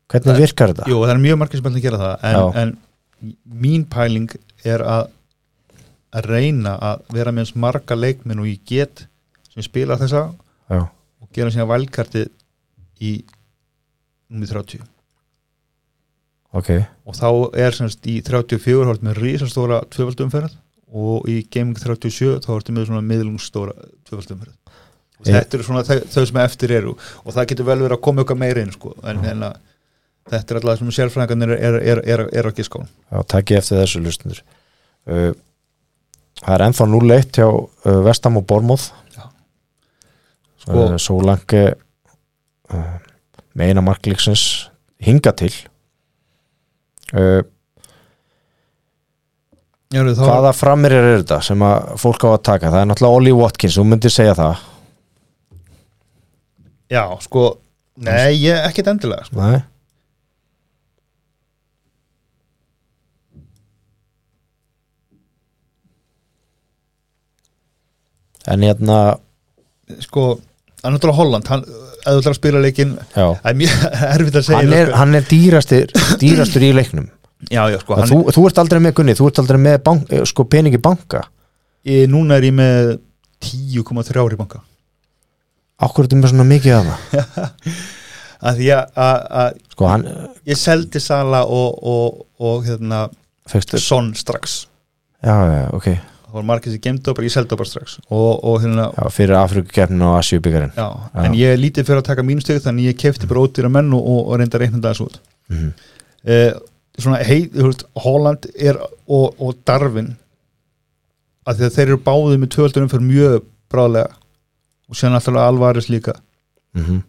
hvernig Það- virkar þetta? jú, það er mjög margir sem að gera það en, en mín pæling er að að reyna að vera með eins marga leikminn og ég get sem spila þessa já, og gera síðan valkartið í nummi 30 ok, og þá er semst í 34 hórt með risastóra tvöfaldumferð og í Gaming 37 þá hortum við svona miðlungstóra tvöfaldumferð og Ég- þetta eru svona þau, þau sem eftir eru. Og það getur vel verið að koma okkar meira inn sko. en, en að þetta er alltaf sem sérfræðingarnir er, er, er, er á. Giskón já, takk ég eftir þessu lustundur uh, það er ennþá 0-1 hjá uh, Vestam og Bormóð. Sko, Sko- svo langi uh, með eina marklíksins hinga til uh, Jöru, þá, hvaða framir er þetta sem að fólk á að taka, það er náttúrulega Ollie Watkins þú myndir segja það Já, sko Nei, ég ekkert endilega sko. Nei. en hérna sko, hann er náttúrulega Holland hann, þú ætlar að spila leikinn já, það er mjög erfitt að segja hann er, hann er dýrastur, dýrastur í leiknum. Já, já, sko, og hann þú, þú ert aldrei með Gunni, þú ert aldrei með bank, eh, sko, peningi banka. Er, núna er ég með 10,3 ári banka. Okkur er þetta með svona mikið að það? Að því að- sko, hann ég seldi Sala og, og, og hérna, já, Son strax. Já, ok það var margir sem gemdi og ég seldi það bara strax. Og, og hérna já, fyrir Afrikukeppnin og Asjubíkarinn já, en ég lítið fyrir að taka mínusteg þannig ég kefti bara ódýra menn og, og, og reynda að reikna það þessu út. Mm eh, svona hei, þú veist, Holland er og, og Darwin að þeir eru báðið með tvöldunum fyrir mjög bráðlega. Og síðan alltaf alvaris líka. -hmm.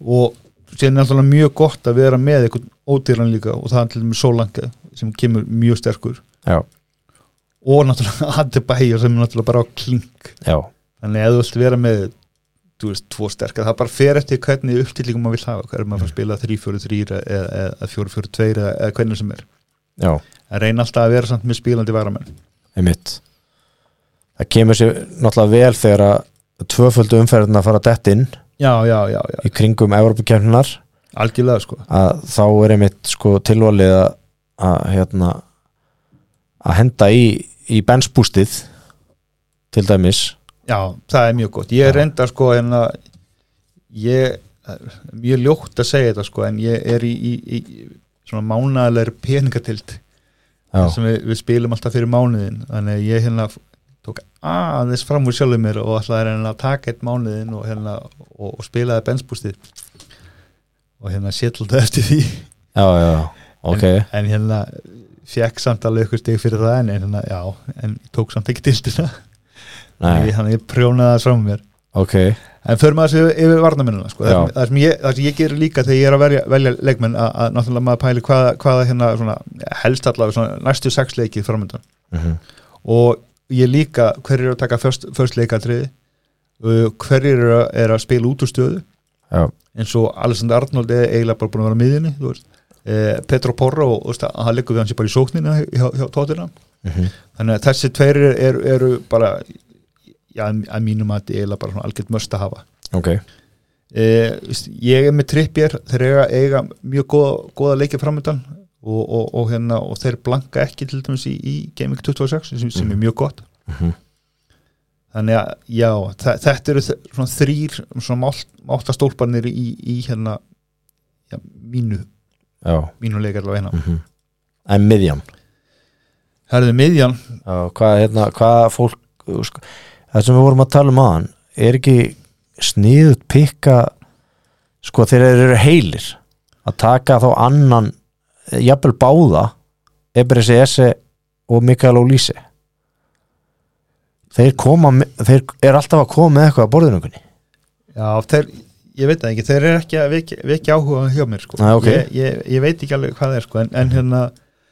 og er alltaf mjög gott að vera með eitthvað ódýran líka og það er til dæmis Solanke sem kemur mjög sterkur. Já, og náttúrulega Adebayo sem er náttúrulega bara á klink. Já, þannig að þú vilt vera með þú veist, tvo sterkar, það bara fer eftir hvernig upptillingum maður vil hafa, hver er maður að fara að spila 3-4-3 eða, eða 4-4-2 eða, eða hvernig sem er, já, að reyna alltaf að vera samt með spilandi varamenn. Einmitt. Það kemur sér náttúrulega vel þegar að tvöföldu umferðin að fara dett inn já, já, já, já, í kringum Evropakeppninar algjörlega sko. Að þá er einmitt sko tilvalið að hérna að henda í, í bensbústið til dæmis. Já, það er mjög gott, ég Já. reynda sko en að ég mjög ljótt að segja þetta sko en ég er í, í, í svona mánaðalegri peningatild sem við, við spilum alltaf fyrir mánuðin þannig að ég hérna tók aðeins fram úr sjálfum mér og ætlaði hérna að taka eitt mánuðin og, hérna, og, og spilaði bensbústið. Og hérna sétlda eftir því. Já, já, ok. en, en hérna fekk samt alveg ykkur stig fyrir það en, en hérna, já, en tók samt ekki Nei, þannig að ég prjónaði það fram mér. Ok, en fyrir maður þessi yfir varnamennina sko. það, það, sem ég, það sem ég gerir líka þegar ég er að velja, velja leikmenn að, að náttúrulega maður pæli hvaða, hvaða hérna svona, helst allavega næstu sex leikið framöndan mm og ég líka hverjir eru að taka först, först leikatriði? Uh, hverjir eru að, er að spila út úr stöðu? Já, eins og Alessandr Arnold er eiginlega bara búin að vera á miðjunni þú veist. Eh, Petro Porro hann liggur við hans bara í sóknina hjá, hjá tóttina mm þannig að þessi tveir eru, eru, bara já, að mínum að þetta er bara svona algjört möst að hafa. Ok. Eh, ég er með trippjér þeir eiga, eiga mjög góða, góða leikið framöndan og, og, og, hérna, og þeir blanka ekki til dæmis í, í Gaming 26 sem, sem er mjög gott. Mhm. þannig að já, þetta eru svona þrýr svona áttastólpanir í, í hérna já, mínu, já, mínu leikar alveg hérna. Mhm. En miðjan? Herðu miðjan, Já, hvað, hérna, hvað fólk sko, það sem við vorum að tala um aðan er ekki sniðut pikka sko þeir eru heilir að taka þá annan jafnvel báða Ebresi Esse og Mikael Ólísi þeir koma þeir er alltaf að koma með eitthvað að borðinu já, þeir ég veit það ekki, þeir eru ekki að vekja, áhuga hjá mér sko, Nei, ok. ég, ég, ég veit ekki alveg hvað það er sko, en, en hérna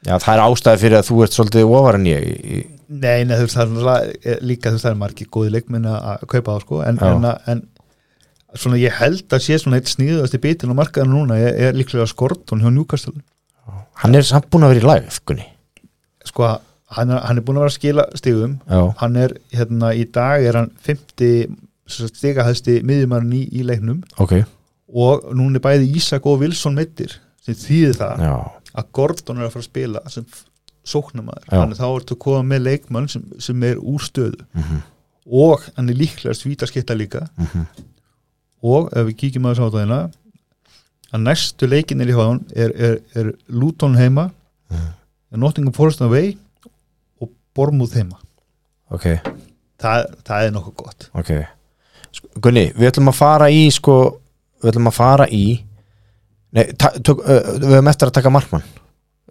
Já, það er ástæði fyrir að þú ert svolítið ofar en ég í- Nei, nei, þú veist, það er náttúrulega- líka þú veist, það er margir góði leikminn að kaupa á sko, en, en, en svona ég held að sé svona eitt sníðast í bitin og markaðan núna er, er líklega Skorton hjá Newcastle. Hann er samt búin að vera í lægð kunni sko, hann er, hann er búin að vera að skila stigum. Já, hann er, hérna, í dag er hann 50 stigahæsti miðjumarinn í, í leiknum. Ok. Og núna er bæði Ísak og Wilson mittir sem þýðir það Já, að Gordon er að fara að spila sem sóknumæður, Já. þannig þá ertu að koma með leikmann sem, sem er úr stöðu. Mhm, og hann er líklega svítaskipta líka. Mhm. Og ef við kíkjum að þessu átæðina að næstu leikinir í háðan er, er, er Luton heima Mhm. er Nottingham Forest away og Bormúð heima. Ok, það, það er nokkuð gott. Ok Gunni, við ætlum að fara í sko, við ætlum að fara í Nei, tök, uh, við höfum eftir að taka markmann.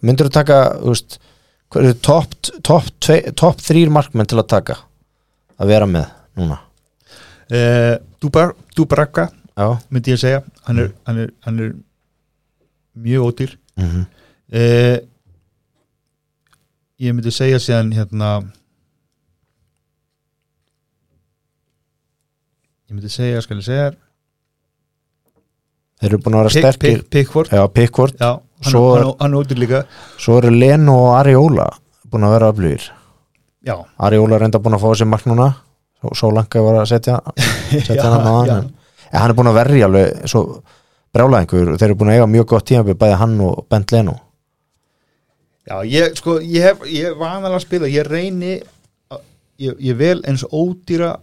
Myndur þú taka, eru topp top, tve- topp þrýr markmenn til að taka að vera með núna? Uh, Dubar, Dubaraka Já, myndi ég að segja. Hann er, hann er, hann er mjög ódýr. Mm -hmm. uh, ég myndi segja síðan hérna ég myndi segja, skal ég segja þeir eru búin að vera Pick- sterkir. Pick- Pickford. Já, Pickford, Já, hann, hann, hann ódýr líka. svo eru Leno og Ariola búin að vera öflugir. Ariola er reynda búin að fá þessi mark núna. Svo, langa var að setja setja Já, hann á hann. En, en hann er búin að verja alveg svo brjálæðingur. Þeir eru búin að eiga mjög gott tíma bæði hann og Bent Leno. Já, ég, sko, ég hef, ég hef vanalega að spila, ég reyni ég, ég vel eins ódýra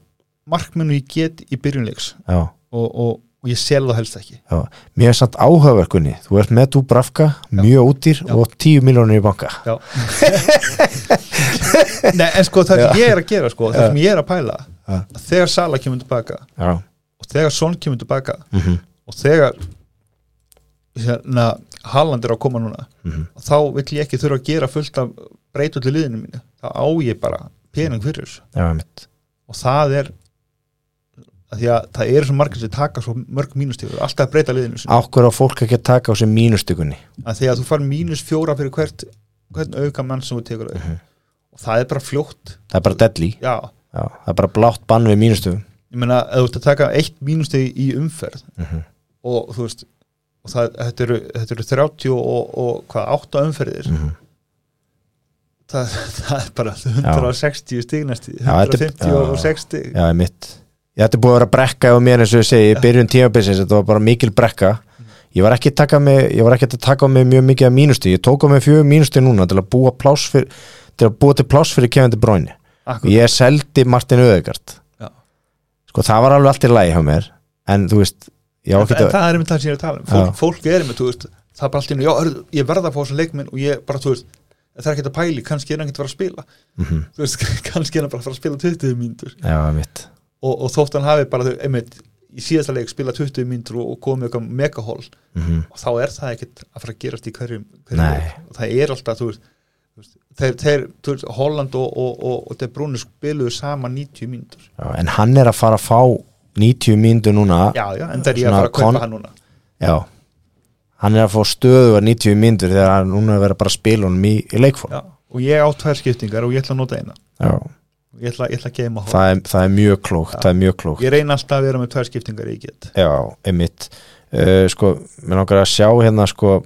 markmennu ég get í byrjunleiks og, og, og ég sel það helst ekki. Já, mér er samt áhugaverkunni. Þú ert með Dubravka, mjög útýr og 10 miljónir í banka. Nei, en sko það sem ég er að gera sko, það sem ég er að pæla Já. þegar Sala kemur tilbaka Já, og þegar Son kemur tilbaka mm og þegar hérna, Haaland er að koma núna Mhm. þá vill ég ekki þurfa að gera fullt af breytu til liðinu mínu, þá á ég bara pening fyrir þessu. Já, mitt og það er að því að það eru svo margir sem taka svo mörg mínustífur, alltaf breyta liðinu. Ákkur á fólk ekki að taka á sig mínustykunni að því að þú far mínus fjóra fyrir hvert hvern auka mann sem þú tekur þau Mhm. og það er bara fljótt Það er bara deadly, já, já, það er bara blátt bann við mínustykum ég meina þú ert að taka eitt mínustíð í umferð Mhm. og þú veist og það, þetta, eru, þetta eru 30 og, og hvað, 8 umferðir Mhm. það, það er bara 160 stignasti Já, þetta er- 150 og já. 60 Já, mitt Ég ætti búið að vera brekka á mér eins og ég segi í byrjun tímabilsins, þetta var bara mikil brekka. Ég var ekki að taka mig ég var ekki að taka mig mjög mikið af mínusti ég tók á mig fjögur mínusti núna til að búa pláss fyrir, til að búa til pláss fyrir Bruyne. Akkur, ég seldi Martin Öðegard sko það var alveg allt í lagi hjá mér en þú veist ég á en, en að það er einmitt það sem ég er að tala um. Fólk, fólk er einmitt, þú veist, það er bara allt í hörðu, ég verða að fá þessa leikminn og ég bara, þú veist, það er ekki að pæli kannski er hann ekki að fara að spila. Mhm. þú veist, kannski er hann bara að fara að spila 20 mínútur. Já, mitt og, og þótt hann hafi bara, einmitt í síðasta leik spila 20 mínútur og, komið eitthvað megahól mm og þá er það ekkit að fara að gerast í hverjum, hverjum og það er alltaf, þú veist, þeir, þeir, þú veist, Holland og, og, og, De Bruyne spiluðu saman 90 mínútur. Já, en hann er að fara að fá 90 mínútur núna. Já, já, en það er ég að fara að kaupa hann núna. Já. Hann er að fá stöðu að 90 mínútur þegar hann núna er að vera bara að spila honum í, í leikform. Já. og ég á tvær skiptingar og ég ætla að nota eina. Já, ég ætla, ég ætla að geima það er, það er mjög klókt Það er mjög klókt. Ég reyna alltaf að vera með tvær skiptingar í get. Já, einmitt. Uh, Sko, mér langar að sjá hérna sko uh,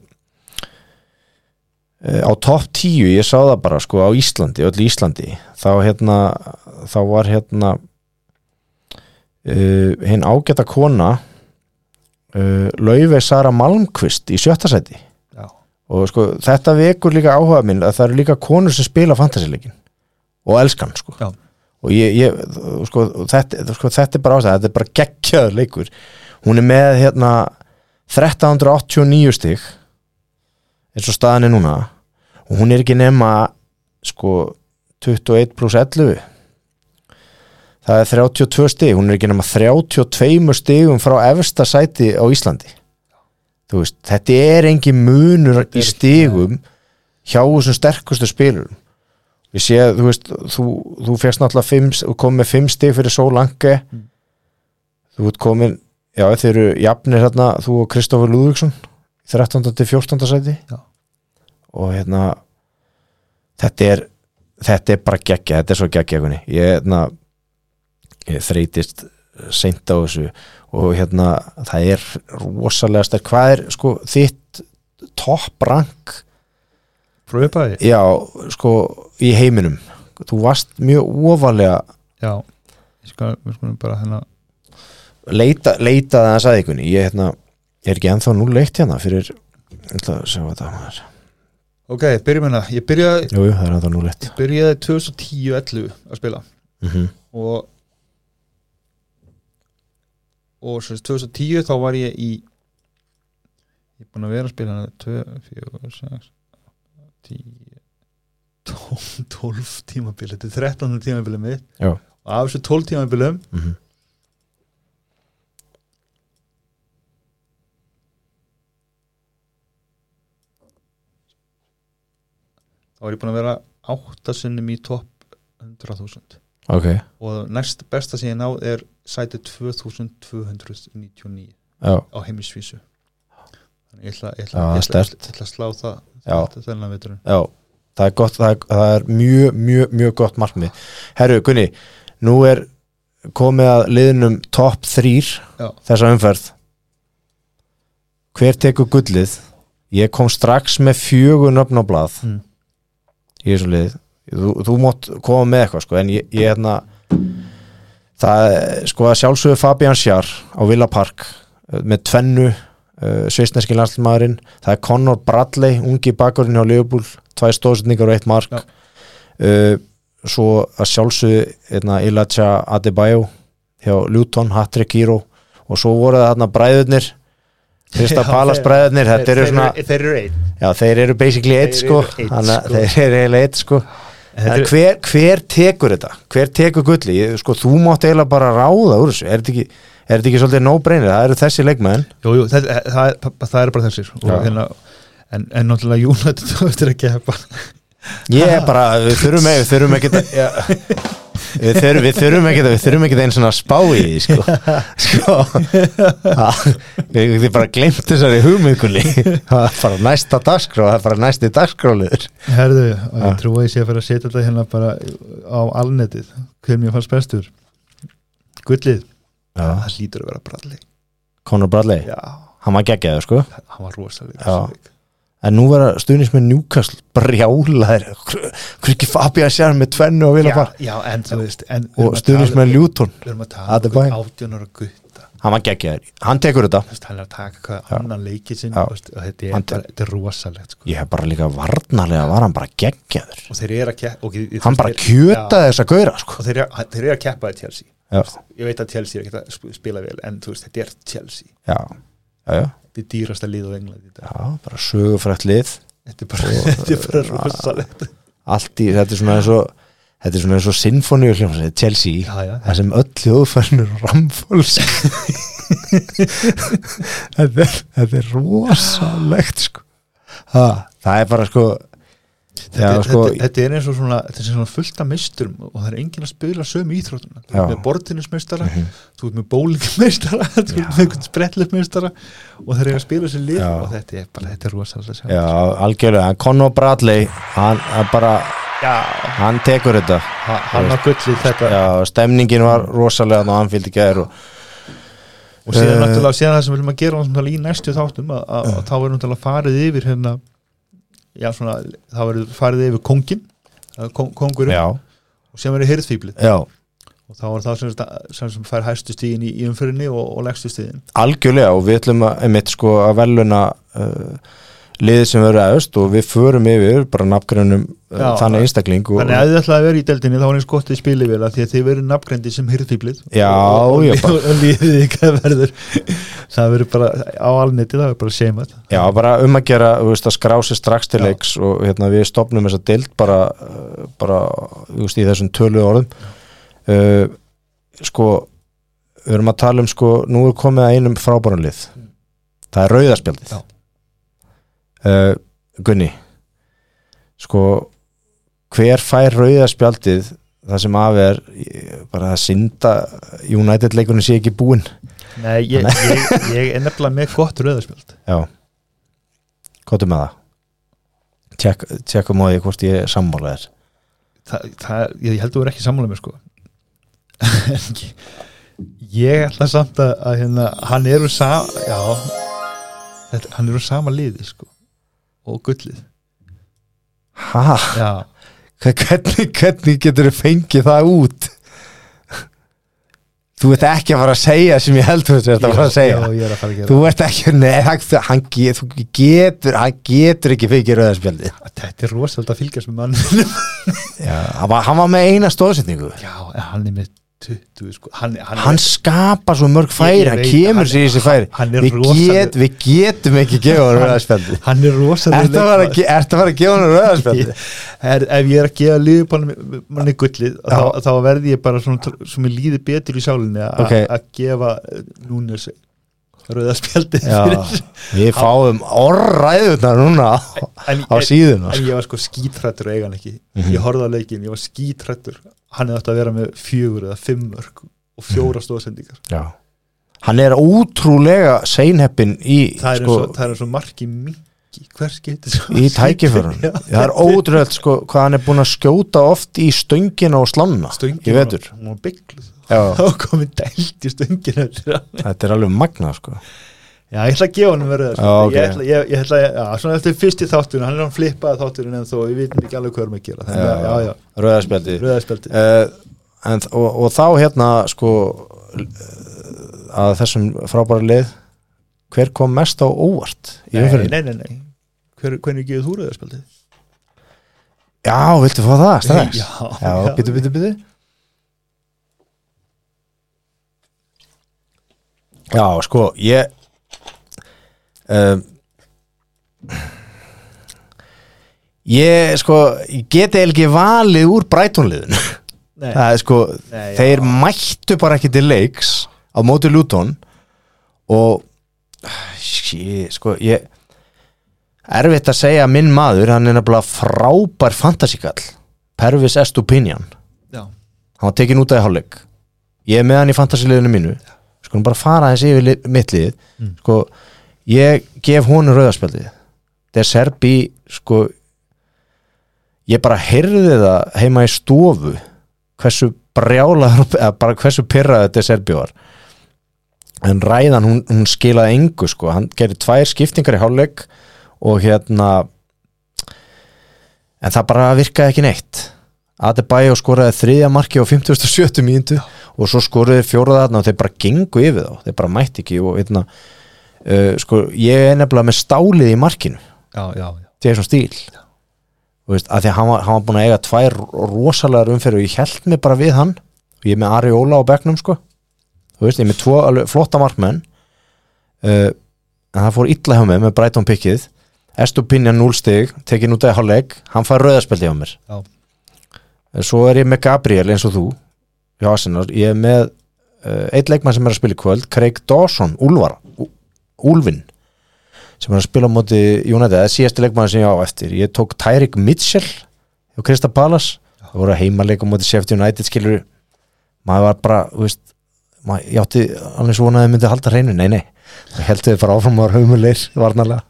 á topp 10, ég sá það bara sko á Íslandi, öll Íslandi. Þá hérna, þá var hérna uh, hinn ágæta kona Laufey Sara Malmqvist í sjötta sæti. Já, og sko þetta vekur líka áhuga minn að það eru líka konur sem spila fantasileikin og elskan sko. Og ég, ég sko, þetta, sko, þetta er bara ástæða, þetta er bara geggjaður leikur. Hún er með hérna 1389 stig eins og staðan er núna. Og hún er ekki nema sko 21 pluss 11 það er 32 stig hún er ekki nema 32 stigum frá efsta sæti á Íslandi. Þú veist, þetta er engin munur í stigum hjá þessum sterkustu spilurum ég sé að þú veist þú, þú férst náttúrulega fimm, þú kom með 5 stig fyrir Sólange Mm. þú ert komin já þeir eru jafnir hérna þú og Kristoffer Lúðvíksson 13. til 14. sæti Já. og hérna þetta er þetta er bara geggja, þetta er svo geggja ég hérna ég þreytist seint á þessu og hérna það er rosalega sterk hvað er sko þitt topp rank frá upphæði já sko í heiminum. Þú varst mjög ofalega já, ég skal, við skulum bara hérna leita, leitaði að sagði ykkurni ég hérna, er ekki ennþá nú leitt hérna fyrir, ætla að sjá þetta maður. ok, byrjum hérna, ég byrjaði jú, það er ennþá nú leitt ég byrjaði 2010-11 að spila. Mm -hmm. og og sagt 2010 þá var ég í ég er búin að vera að spila hana 2, 4, 6 10 12, 12 tímabili þetta er 13 tímabili mitt. Já. og af þessu 12 tímabilum Mm -hmm. þá var ég búin að vera 8 sinnum í topp 100.000 ok, og næst besta sem ég náð er sæti 2299 já, á heimisvísu þannig ég ætla, ég ætla, Já, ég ætla, ég ætla að slá það Já. það er gott, það er, það er mjög, mjög, mjög gott markmið herru, Gunni, nú er komið að liðnum þrýr Já. þessa umferð hver tekur gullið ég kom strax með fjögur nöfn á blað Mm. í þessu lið þú, þú mátt koma með eitthvað sko, en ég, ég hérna það er sko að sjálfsögðu Fabian Sjar á Villa Park eh, með tvennu uh, sveistneski landslmaðurinn það er Conor Bradley, ungi bakurinn hjá Liverpool, tvær stóðsendingar og eitt mark. Uh, svo að sjálfsögðu hérna, Ilacha Adebayo hjá Luton, Hattrick Hero. Og svo voru það hérna bræðurnir Krista þeir- bræðurnir þetta eru svona, þeir eru einn. Já þeir eru basically eitt Þeir sko, sko. þeir eru eiginlega eitt sko. En hver, hver tekur þetta? Hver tekur gulli? Sko, þú mátt eiginlega bara ráða úr þessu. Er þetta ekki, er þetta ekki svolítið no-brainer? Það eru þessi leikmenn. Jú, jú, það, það, það er bara þessir. Og hérna, en, en náttúrulega United þú eftir að keppa. Ég er bara, við þurfum ekki Við þurfum ekki ja, Við þurfum, við þurfum ekki Við þurfum ekki einn svona að spá í því Sko, sko það, við bara glemt þessari hugmyndkunni Það er bara næsta dagskrá Það er bara næsti dagskráliður Herðu, og ég trúi að ég sé að fara að setja þetta hérna bara á alnetið. Hver mér fannst bestur? Gullið. Það hlýtur að vera bralli Conor Bradley, Já, hann var geggjaður sko. Hann var rosalega. En nú vera stuðnins með Newcastle brjálaðir. Hver ekki Fabian Sjar með tvennu og vilja bara og tala- með Luton. Við erum að tala um átjónur og gutta Hann var geggjaður, hann tekur þetta. Þú veist, hann er að taka hvað Já. annan leikið og þetta er, bara, þetta er rosalegt sko. Ég hef bara líka varnarlega var hann bara geggjaður. Og þeir eru að keppa og, ég- Hann bara þeir- kjötaði þessa gauðra sko. og þeir eru, þeir eru að keppa í Chelsea. Já, ég veit að Chelsea er ekki að sp- spila vel en veist, þetta er Chelsea. Já, já, já, þetta er dýrasta lið þetta, já bara sögufrætt lið. Þetta er bara, bara rosalegt. Allt í, þetta er svona eins og Þetta er svona eins og sinfoníu hljómsveit Chelsea, já, já, það sem öll hljóðfærnur ramfóls þetta, er, þetta er rosalegt sko. ha, það er bara sko þetta, Já, er- sko- þetta, þetta er eins og svona, er svona fullt af misturum og það er enginn að spila sömu íþróttuna þú Já. ert með bortinnismestara, Mhm. þú ert með bólingmestara þú ert með einhvern sprettleifmestara og þeir eru að spila sér lið og þetta er bara, þetta er sjá. Já, algjörlega, Conor Bradley hann, hann bara, já, hann tekur þetta. Ha- hann á gullið þetta. Já, stemningin var rosalega og hann fylgdi gæður og og síðan Eh. náttúrulega síðan það sem við viljum að gera náttúrulega í næstu þáttum að, að, að þá verður náttúrulega farið yfir hérna já svona, þá verður farið yfir kongin kong, kongurinn Já, og síðan verður hirðfýblið já, og þá er það sem, sem, sem fær hæstu stíðin í, í umfyrinni og, og legstu stíðin algjörlega og við ætlum að, einmitt sko að veluna uh, liðið sem verður aðust og við förum yfir bara nafngrænum Já, þannig einstakling og, Þannig að þið ætlaði að vera í deildinni þá er eins gott að spila vel að því að þið verður nafngrendi sem hyrðfýblið Já, já, það verður bara á alneti það verður bara seima Já, bara um að gera, veist, að skrá sér strax til leiks og hérna, við stopnum þessa dild bara, uh, bara veist, í þessum tölu orðum. Uh, sko við erum að tala um, sko, nú er komið að einum frábærum lið. Það er rauðaspjaldið Já. Uh, Gunni sko hver fær rauðaspjaldið það sem af er bara að synda United leikunum sé ekki búinn? Nei, ég, ég, ég er nefnilega með gott rauðarspjöld Já. Kóttu með það? Tjekk, Tjekkum á því hvort ég er sammála þér. Þa, það, ég held að þú er ekki sammála með sko. Ég ætla samt að, að hérna, hann er úr sama já þetta, hann er úr sama liði sko og gullið. Ha? já, Hvernig, hvernig getur þú fengið það út? Þú ert ekki að fara að segja sem ég held þú ert að fara að segja. já, er að að Þú ert ekki, nei, hann, getur, hann getur ekki fengið rauðarspjaldi þetta er rosalega að fylgjast með mann Já, hann var, með eina stóðsetningu já, hann er með 20 sko. hann, hann, Hann skapar svo mörg færi, hann kemur sér í þessi færi er við, get, við getum ekki gefa hann rauðarspjaldi hann er rosalega að fara að fara að gefa hann rauðarspjaldi? er, ef ég er að gefa liðbólum manni gullið þá, þá verði ég bara svona sem ég líði betur í sálinni að Ok. að gefa núnes rauðaspjaldi Já, við fáum orðræðunar núna á, en, á síðuna en ég var sko skítrættur og eiga hann ekki Mhm. ég horfði á leikin, ég var skítrættur hann hefði átt að vera með fjögur eða fimm mörg og Mhm. fjóra stóðsendingar Já. Hann er ótrúlega seinheppin í, það er sko, eins og, það er eins og marki mingi hvers getur svo í tækiförun. Það er ótrúlega sko, hvað hann er búin að skjóta oft í stöngina og slanna. Ég vetur. þá komið dælt í stöngina. Þetta er alveg magnað sko. Já, ég ætla að gefa hann verið Já, ok. ég, ætla, ég, ég ætla að, já, svona eftir fyrsti þátturinn hann er hann flippaði þátturinn en þó við vitum ekki alveg hvað erum að gera að, já, já, Rauðarspjaldi rauðaspjaldi uh, en, og, og þá hérna sko eh, að þessum frábæra lið hver kom mest á óvart í umfyrir? nei, nei, nei Hver, hvernig gefur þú rauðaspjaldi? Já, viltu fá það strax? Já, Já, já. byttu, byttu, byttu Já, sko, ég um, Ég, sko ég geti ekki valið úr brætónliðinu Nei, Það er sko, Nei, já. þeir mættu bara ekki til leiks á móti Luton og sí, sko, ég erfitt að segja að minn maður, hann er nefnilega frábær fantasíkall Pervis Estupinian. Já, hann var tekin út af hálfleik. Ég er með hann í fantasiliðinu mínu. Sko bara fara þessi yfir li- mitt lið. Mm. sko, ég gef honum rauðarspjaldið þetta er serbi sko ég bara heyrði það heima í stofu hversu brjálaður eða bara hversu pyrrað þetta er serbi var. En ræðan hún, hún skilaði engu sko, hann gerir tvær skiptingar í hálfleik og hérna en það bara virkaði ekki neitt. Adebayo skoraði þriðja marki á 57. mínútu og svo skoraði fjóraða þarna og þeir bara gengu yfir þá. Þeir bara mætti ekki og hérna, uh, sko, ég er nefnilega með stálið í markinu. Já, já, já. Jason Steele Þú veist, að því að hann var, hann var búin að eiga tvær rosalegar umferð og ég held mig bara við hann. Og ég er með Ari Óla á bekknum sko. Veist, ég er með tvo alveg flotta markmenn. Uh, en það fór illa hjá mig með Brighton pikkið Estupinja 0 stig, tekin út af hálfleik. Hann fær rauðarspeldi hjá mér. Já. Eh, svo er ég með Gabriel eins og þú Arsenal, ég er með uh, eitt leikmann sem er að spila í kvöld Craig Dawson, Úlvar Ú- Úlfinn sem er að spila á móti United, það er síðasti leikmann sem ég á eftir. Ég tók Tyrik Mitchell og Krista Pallas, það voru heimaleik á móti Sheffield United skilur maður var bara, þú veist maður, ég átti alveg svona að þið myndi halda hreinu. Nei, nei, það heldur þið bara áfram að var haumuleir varnarlega.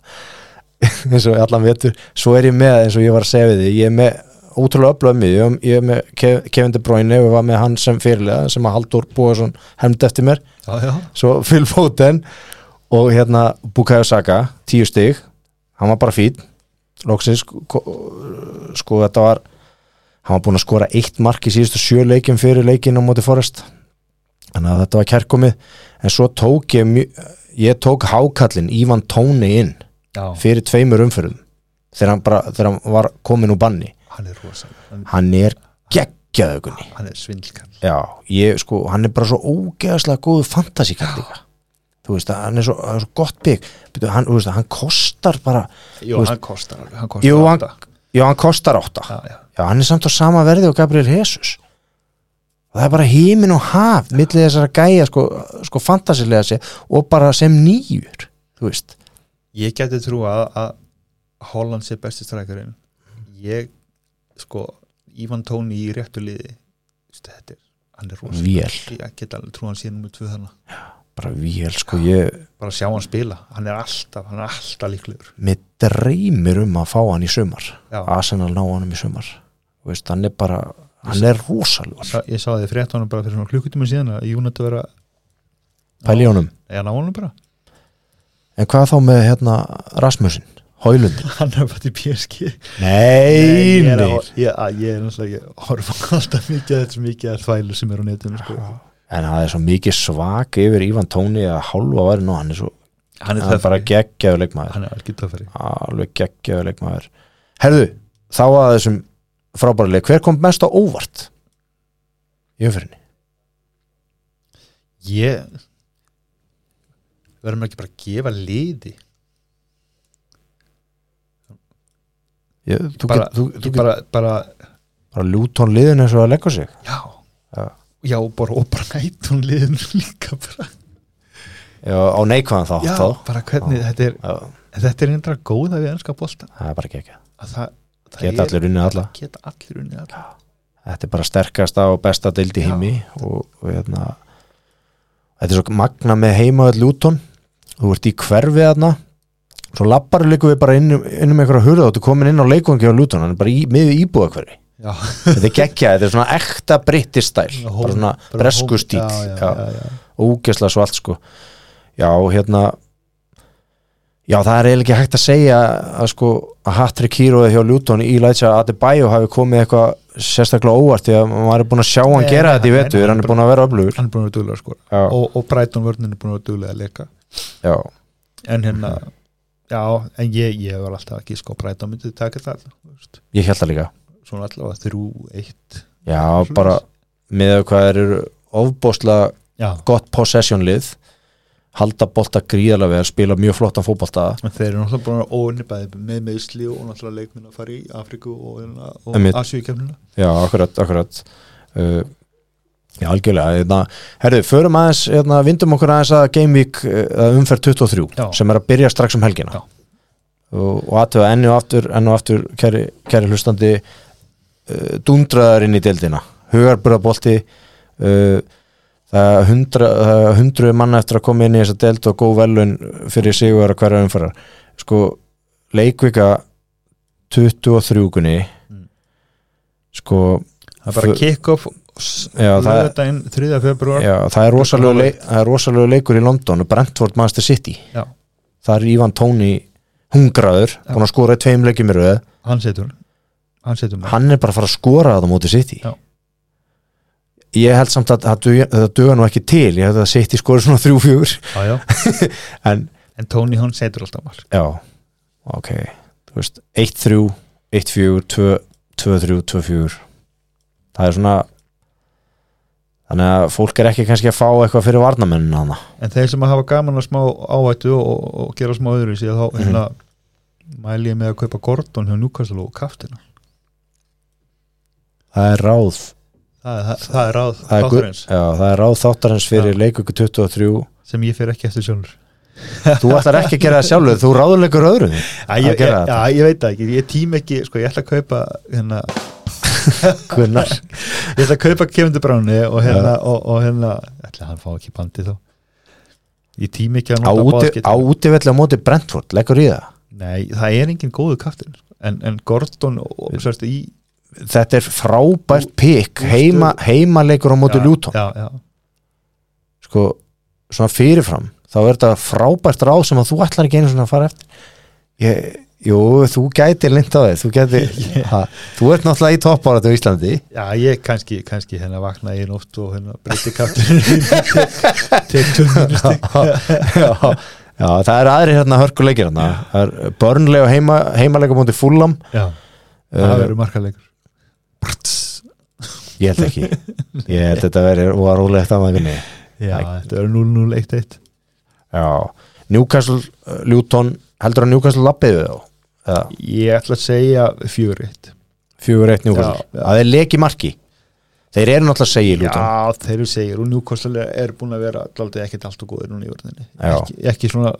Eins og allan vetur, svo er ég með eins og ég var að segja við því, ég er með ótrúlega öflöð mig, ég er með Kev- Kevin De Bruyne og var með hann sem fyrirlega sem að Haldur Bóðarsson hefndi eftir mér. Já, já. svo Phil Foden og hérna Bukayo Saka tíu stig, hann var bara fín loksins sko, sko þetta var hann var búinn að skora eitt mark í síðustu sjö leikin fyrir leikin á móti Forrest þannig að þetta var kærkomið. En svo tók ég ég tók hákallin Ívan Tóni inn Já, fyrir tveimur umferðum. Þegar hann, bara, þegar hann var komin úr banni. Hann er rosalega hann, er geggjaðugunni hann er svindlkall. Já, ég sko, hann er bara svo ógeðslega góðu fantasíkall líka þú veist, hann er svo, hann er svo gott bygg Byrju, hann, veist, hann kostar bara Jú, veist- hann kostar hann kostar Jú, hann- já, hann kostar átta. Já, já, já, hann er samt á sama verði og Gabriel Jesus. Og það er bara hímin og haf millið þessara gæja sko, sko fantasilega sig og bara sem nýjur þú veist, Ég geti trú að, að Holland sé besti strækarinn. Ég, sko Ívan Tóni í réttu liði Þetta er, hann er rosalega Ég get alveg trú að hann sé nummer tvö þannig bara vél, sko, ég Bara sjá hann spila, hann er alltaf hann er alltaf líklegur. Mér dreymir um að fá hann í sumar. Já. Arsenal ná hann í sumar. Veist, hann er bara, hann er rosalur Sa- Ég sá því frétt honum bara fyrir svona klukkutíma síðan að Júnat að vera pæli honum, eða ná honum bara. En hvað þá með hérna Rasmusin, Hólundin Hann er bara til PSG nei, er, nei. ég, er náttúrulega ég horfa alltaf mikið að þetta mikið að þvælu sem er á netinu sko. En það er svo mikið svak yfir Ívan Tóni að hálfa væri nú, hann er svo Hann er, hann er bara geggjaður leikmaður. Hann er algjör töffari. Alveg geggjaður leikmaður. Herðu, þá að þessum frábæra leik, hver kom mest á óvart í umfyrinni Ég verðum ekki bara að gefa liði? Ég, þú bara, get, þú, þú get bara, bara bara ljútón liðin eins og að leggja sig. Já, Já. Já bara, og bara nætun liðinu líka bara, já, á neikvæðan þátt já, þá. bara hvernig þetta er, Já, þetta er einhverja góða við ennska bolta. Það er bara geggja að það, það geta allir alla. geta allir unnið alla. Þetta er bara sterkasta og besta deild í Já. heimi og, og hérna þetta er svo magna með heima öll ljútón þú ert í hverfið þarna. Svo lappar líka við bara inn, um- inn um einhverja hurða og þú komin inn á leikvangi á ljútón hann er bara í, miður íbúða hverfi já, þetta er geggja, þetta er svona ekta brittist stæl bara svona bara bresku home- stíl já, já, já, já. ógesla svo allt sko. Já, hérna já, það er eiginlega ekki hægt að segja að sko, að Hattrick Híróði hjá Luton í Lætsa Adebayo hafi komið eitthvað sérstaklega óvart því að maður er búin að sjá hann gera þetta í nei, hann er búin að vera öflugur. hann er búin að vera duglega sko. Og, og Brighton vörnin er búin að vera duglega að leika já, en hérna já, en ég, ég var alltaf ekki sko Brighton myndið taka það? Ég held það líka svona allavega þrjú, eitt. Já, Svoleiðis. bara með hvað þeir eru ofbóðslega já, gott possession lið halda bolta gríðarlega vel, spila mjög flottan fótbolta. En þeir eru náttúrulega búin að óunni bæði með meðsli og náttúrulega leikminn að fara í Afríku og, hérna, og kemnina Já, akkurat, akkurat. Uh, Já, algjörlega hérna, Herðu, förum aðeins, hérna, vindum okkur aðeins að Game Week uh, umferð 23 Já. sem er að byrja strax um helgina. Já. og, og aðtöða enni og aftur enni og aftur, kæri, kæri hlustandi uh, dundraðar inn í deildina. Hugarburðabolti uh, það hundra, það hundruð manna eftir að koma inn í þessa deild og góð velun fyrir sigur að hverja umferðar. Sko, leikvika 23 gunni. Mm. sko það er bara kick-off 3. februar Já, það er rosalegu, leik, leikur í London Brentford Master City. Já. það er Ivan Tóni hungraður, búin að skora í tveim leikjum í röð. Hann setur hann hann er bara að fara að skora það á móti City. Já. ég held samt að það duga nú ekki til. Ég held að City skora svona þrjú já. en en Tony hann setur alltaf mark. Já, ok. Þú veist, 1-3, 1-4 2-3, 2-4 það er svona þannig að fólk er ekki kannski að fá eitthvað fyrir varnamennina hana en þeir sem hafa gaman að smá ávættu og, og, gera smá öðru í sig þá Mhm. hérna mæli ég með að kaupa Gordon hjá Newcastle og kaftina það er ráð. Það, það, það er ráð þáttarins. Já, það er ráð þáttarins fyrir Já. leikuku 23 sem ég fer ekki eftir sjálfur. Þú ætlar ekki að gera það sjálfur, þú ráðuleikur öðrum. Æ, Að ég, ég, já, ég veit ekki, ég tím ekki sko, ég ætla að kaupa hérna, Gunnar. Ég ætla að kaupa Bruyne og hérna, og, og hérna ætla hann fá ekki bandi þá? Ég tím ekki að nota á útivelli á móti Brentford, leggur í það? Nei, það er engin góðu kaftin. En, en Gordon og sérst, í þetta er frábært pikk heima, heimaleikur á móti já, já, já, sko, svona fyrirfram þá er þetta frábært ráð sem að þú ætlar ekki einu svona að fara eftir. Ég, jú, þú gætir lind á þig þú gætir, ha, þú ert náttúrulega í toppáratu í Íslandi. Já, ég kannski, kannski hérna vakna í nótt og hérna breyti kaftin tek tömmunni stík já, Já, það er aðri hérna hörkuleikir hérna. Það er börnlega heima, heimalega mútið fúlam Já, það verður markaleikur Ég held ekki. Ég held þetta verið og var rúlegt að maður vinni. Já, þetta verður 0-0-1-1 Já, Newcastle, Luton heldur að Newcastle lappiði þá? Ég ætla að segja 4-1 fjögur eitt Newcastle. Já, já. að þeir leki marki. Þeir eru náttúrulega að segja Luton. Já, þeir eru segir. Og Newcastle er búin að vera alltaf ekkert allt og góður núna í vörðinni ekki, ekki svona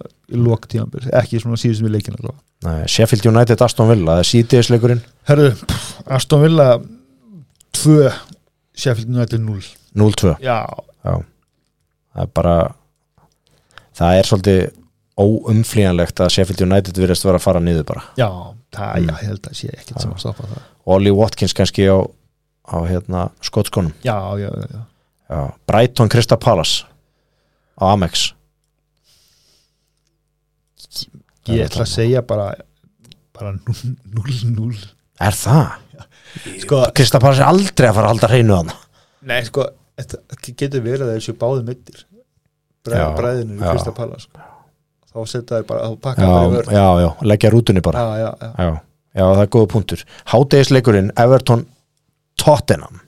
lók tímanbyrð ekki svona síðust við leikina allavega. Nei, Sheffield United Aston Villa það er sítiðisleikurinn Herðu, pff, Aston Villa 2 Sheffield United 0 0-2 Já, Já, það er bara það er svolítið óumflýjanlegt að Sheffield United virðist vera að fara niður bara. Já, það, Mm. já, ég held að sé ekkert sem að stoppa það. Ollie Watkins kannski á, á hérna, skotskónum. Já, já, já, já. Já, Brighton Krista Palace á Amex. Ég ætla að segja bara bara 0-0 Er það? Sko, Krista Palace er aldrei að fara að halda hreinu hann nei, sko þetta getur verið að þessu báði Já, bræðinu í já. Krista Palla sko. þá setja þær bara, þá pakka bara í vörð já, já, leggja rútunni bara. Já, já, já. já, já, það er góða punktur. Hádegisleikurinn Everton Tottenham.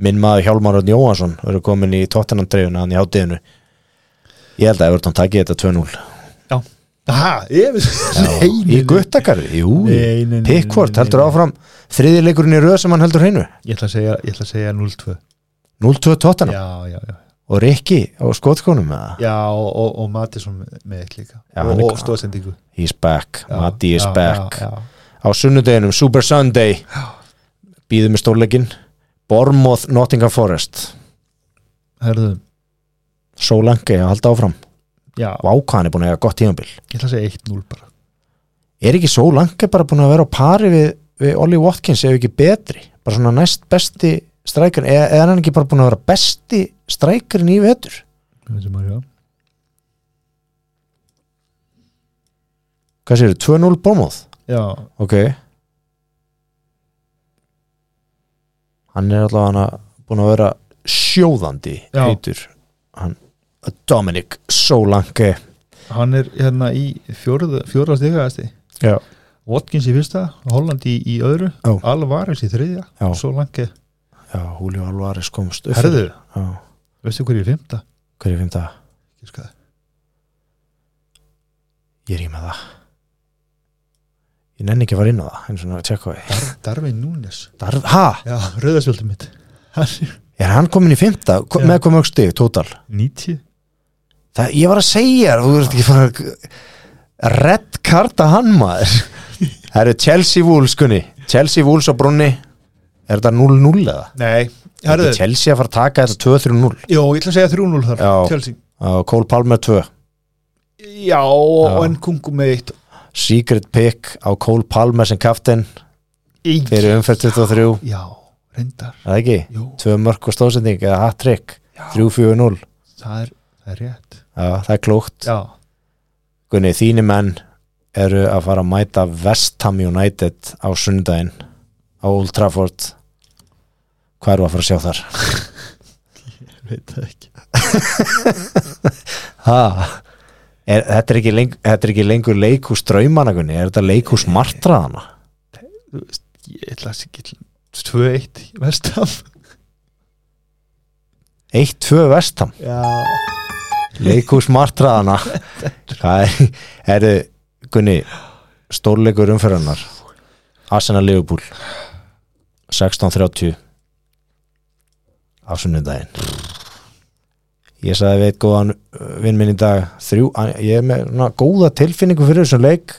Minn maður Hjálmar Örn Jóhansson verður komin í Tottenham dreifuna hann í hádeginu. Ég held að Everton taki þetta 2-0 Aha, ég veist í guttakarri, jú. Pickford heldur áfram þriðileikurinn í röð sem hann heldur hreinu? Ég ætla að segja, ætla að segja 0-2 0-2 Tottenham? Já, já, já. Og Rikki á það Já, og, og, og Matisson með, eitt líka. Já, og, og stóðsendingu He's back, Matti is já, back. já, á sunnudeginum, Super Sunday. Býðum með stórleikin Bormoth, Nottingham Forest. Herðu, Solanke að halda áfram já, Vákan er búin að eiga gott tímabil. Ég ætla að segja 1-0 bara. Er ekki Solanke bara búin að vera á pari við, við Ollie Watkins ef ekki betri? Bara svona næst besti strækjur eða er hann ekki bara búin að vera besti strækjurinn í vetur? Hvað séu, 2-0 Bormoth Já, ok. Hann er allavega búin að vera sjóðandi heitur. Hann, Dominic Solanke. Hann er hérna í stigaðasti já, Watkins í fyrsta, Holland í, í öðru Já. Alvarez í þriðja Já. Svo langi, já Julio Alvarez komst upp herðu, fyrir. já, veistu hver ég er fymta? hver er fymta? Það. ég er í með það. Ég nenni ekki að fara inn á það eins og að tjekka því. Darvin Núnes Darf, ha, Já, rauðarsvöldum mitt. Er hann komin í fymta með hvað mörg stig, tótal 90 það, ég var að segja, þú veist ekki fara að red karta hann maður. Það eru Chelsea Wolves kunni Chelsea Wolves á brunni er þetta 0-0 eða? Nei, Er Chelsea að fara að taka þetta 2-3-0 Jó, ég ætla að segja 3-0 þar Já. Cole Palmer 2 Já, og kungu með eitt. Secret pick á Cole Palmer sem kaftin fyrir umferð 23 Já, reyndar. Það ekki? Jú, tvö mörg og stóðsending eða hat-trick. Já. 3-4-0 það er, það er rétt. Já, það er klókt. Já, Gunni, þínu menn eru að fara að mæta West Ham United á sundaginn á Old Trafford. Hvað eru að fara að sjá þar? veit það ekki. Ha? Er, þetta, er ekki leng, þetta er ekki lengur leikhús draumana Gunni, er þetta leikhús martraðana? Ég ætla að segja 2-1 Vestam 1-2 West Ham? Já, leikhús martraðana hvað er, er Gunni, stórleikur umferðarnar Arsenal Liverpool. 16.30 á sunnudaginn. Ég sagði veit góðan uh, vinn minn í dag þrjú, ég er með na, góða tilfinningu fyrir þessum leik.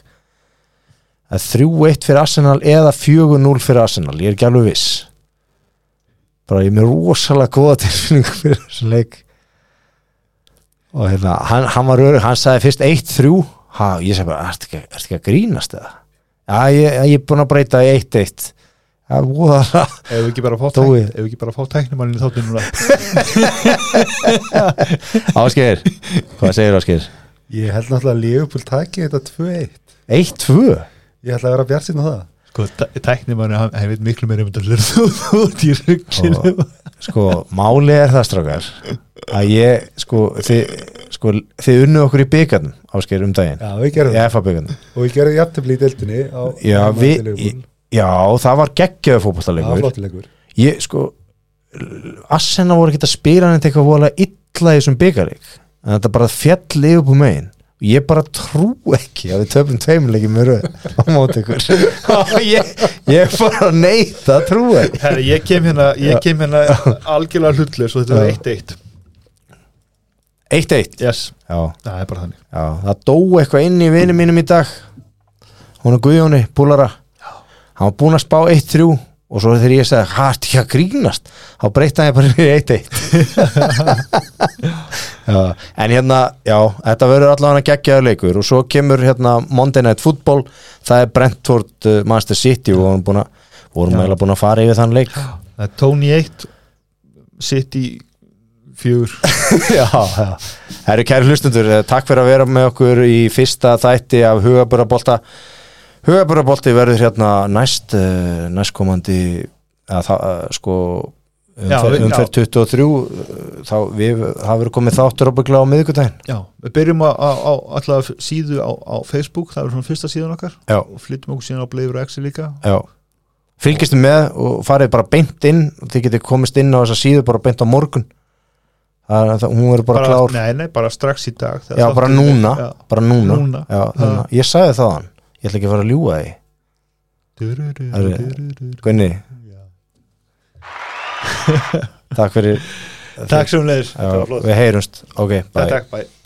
Að 3-1 fyrir Arsenal eða 4-0 fyrir Arsenal, ég er ekki alveg viss. Bara ég er með rosalega góða tilfinningu fyrir þessum leik og hérna, hann, hann var örug, hann sagði fyrst 1-3 ha, ég sagði bara, ertu ekki, ertu ekki að grínast eða? Já, ég, ég er búin að breyta í 1-1 það voða ef við ekki bara fá tækni ef við ekki bara fá tæknimannin í þáttu núna? Ásgeir, hvað segir Ásgeir? Ég held náttúrulega að Leopold taki þetta 2-1 1-2? Ég ætla að vera bjart sín á það. Sko, tæknimannin, hann, hann veit miklu meira um þetta þú út í rugginu sko, máli er það strákar að ég, sko, þið, sko, þið unnu okkur í byggarnum ásker um daginn, Já, við gerum í það. Og við gerum jafntefli í deildinni á Já, við, já, það var geggjöðu flottilegur ég, sko Assena voru ekki að spila hann eitthvað vola illa í þessum byggarík en þetta bara fjall yfir på megin. og ég bara trú ekki að við töfum tveimleikið með röð á móti ykkur. Og ég, ég bara neita að trú ekki Herri, ég kem hérna, ég kem hérna algjörlega hlutlega svo þetta er 1-1 eitt eitt. Yes, já, það er bara þannig. Já, það dó eitthvað inn í vinum mínum í dag. Hún er Guðjóni, Búlara. Hann var búinn að spá 1-3 og svo þegar ég sagði, hært ekki að grínast? Þá breytta ég bara í 1-1 já, en hérna, já, þetta verður allavega geggjaður leikur. Og svo kemur hérna Monday Night Football, það er Brentford uh, Master City. Og vorum búin að vorum eiginlega búin að fara yfir þann leik. Tony 1 City 4 já, já. Herru kæri hlustundur, eh, takk fyrir að vera með okkur í fyrsta þætti af Hugaburabolta Hugaburabolti verður hérna næst uh, næstkomandi uh, sko umferð, við- umferð 23 uh, þá við verið komið þáttur ábyggla á miðvikudaginn. Já, við byrjum á, á, alltaf síðu á, á Facebook, það er svona fyrsta síðan okkar. Já. og flyttum okkur síðan á Bleifur Exi líka. Já. Fylgistu með og farið bara beint inn þið getið komist inn á þessa síðu bara beint á morgun. Það, það, hún verður bara, klár. Nei, nei, bara strax í dag Já, bara núna, bara núna, Núna. Já, núna. Ég sagði það hann, ég ætla ekki að fara að ljúga því. Gunni, takk fyrir Takk sem leiðis, Já, Við heyrumst, ok, bye. Takk, bæ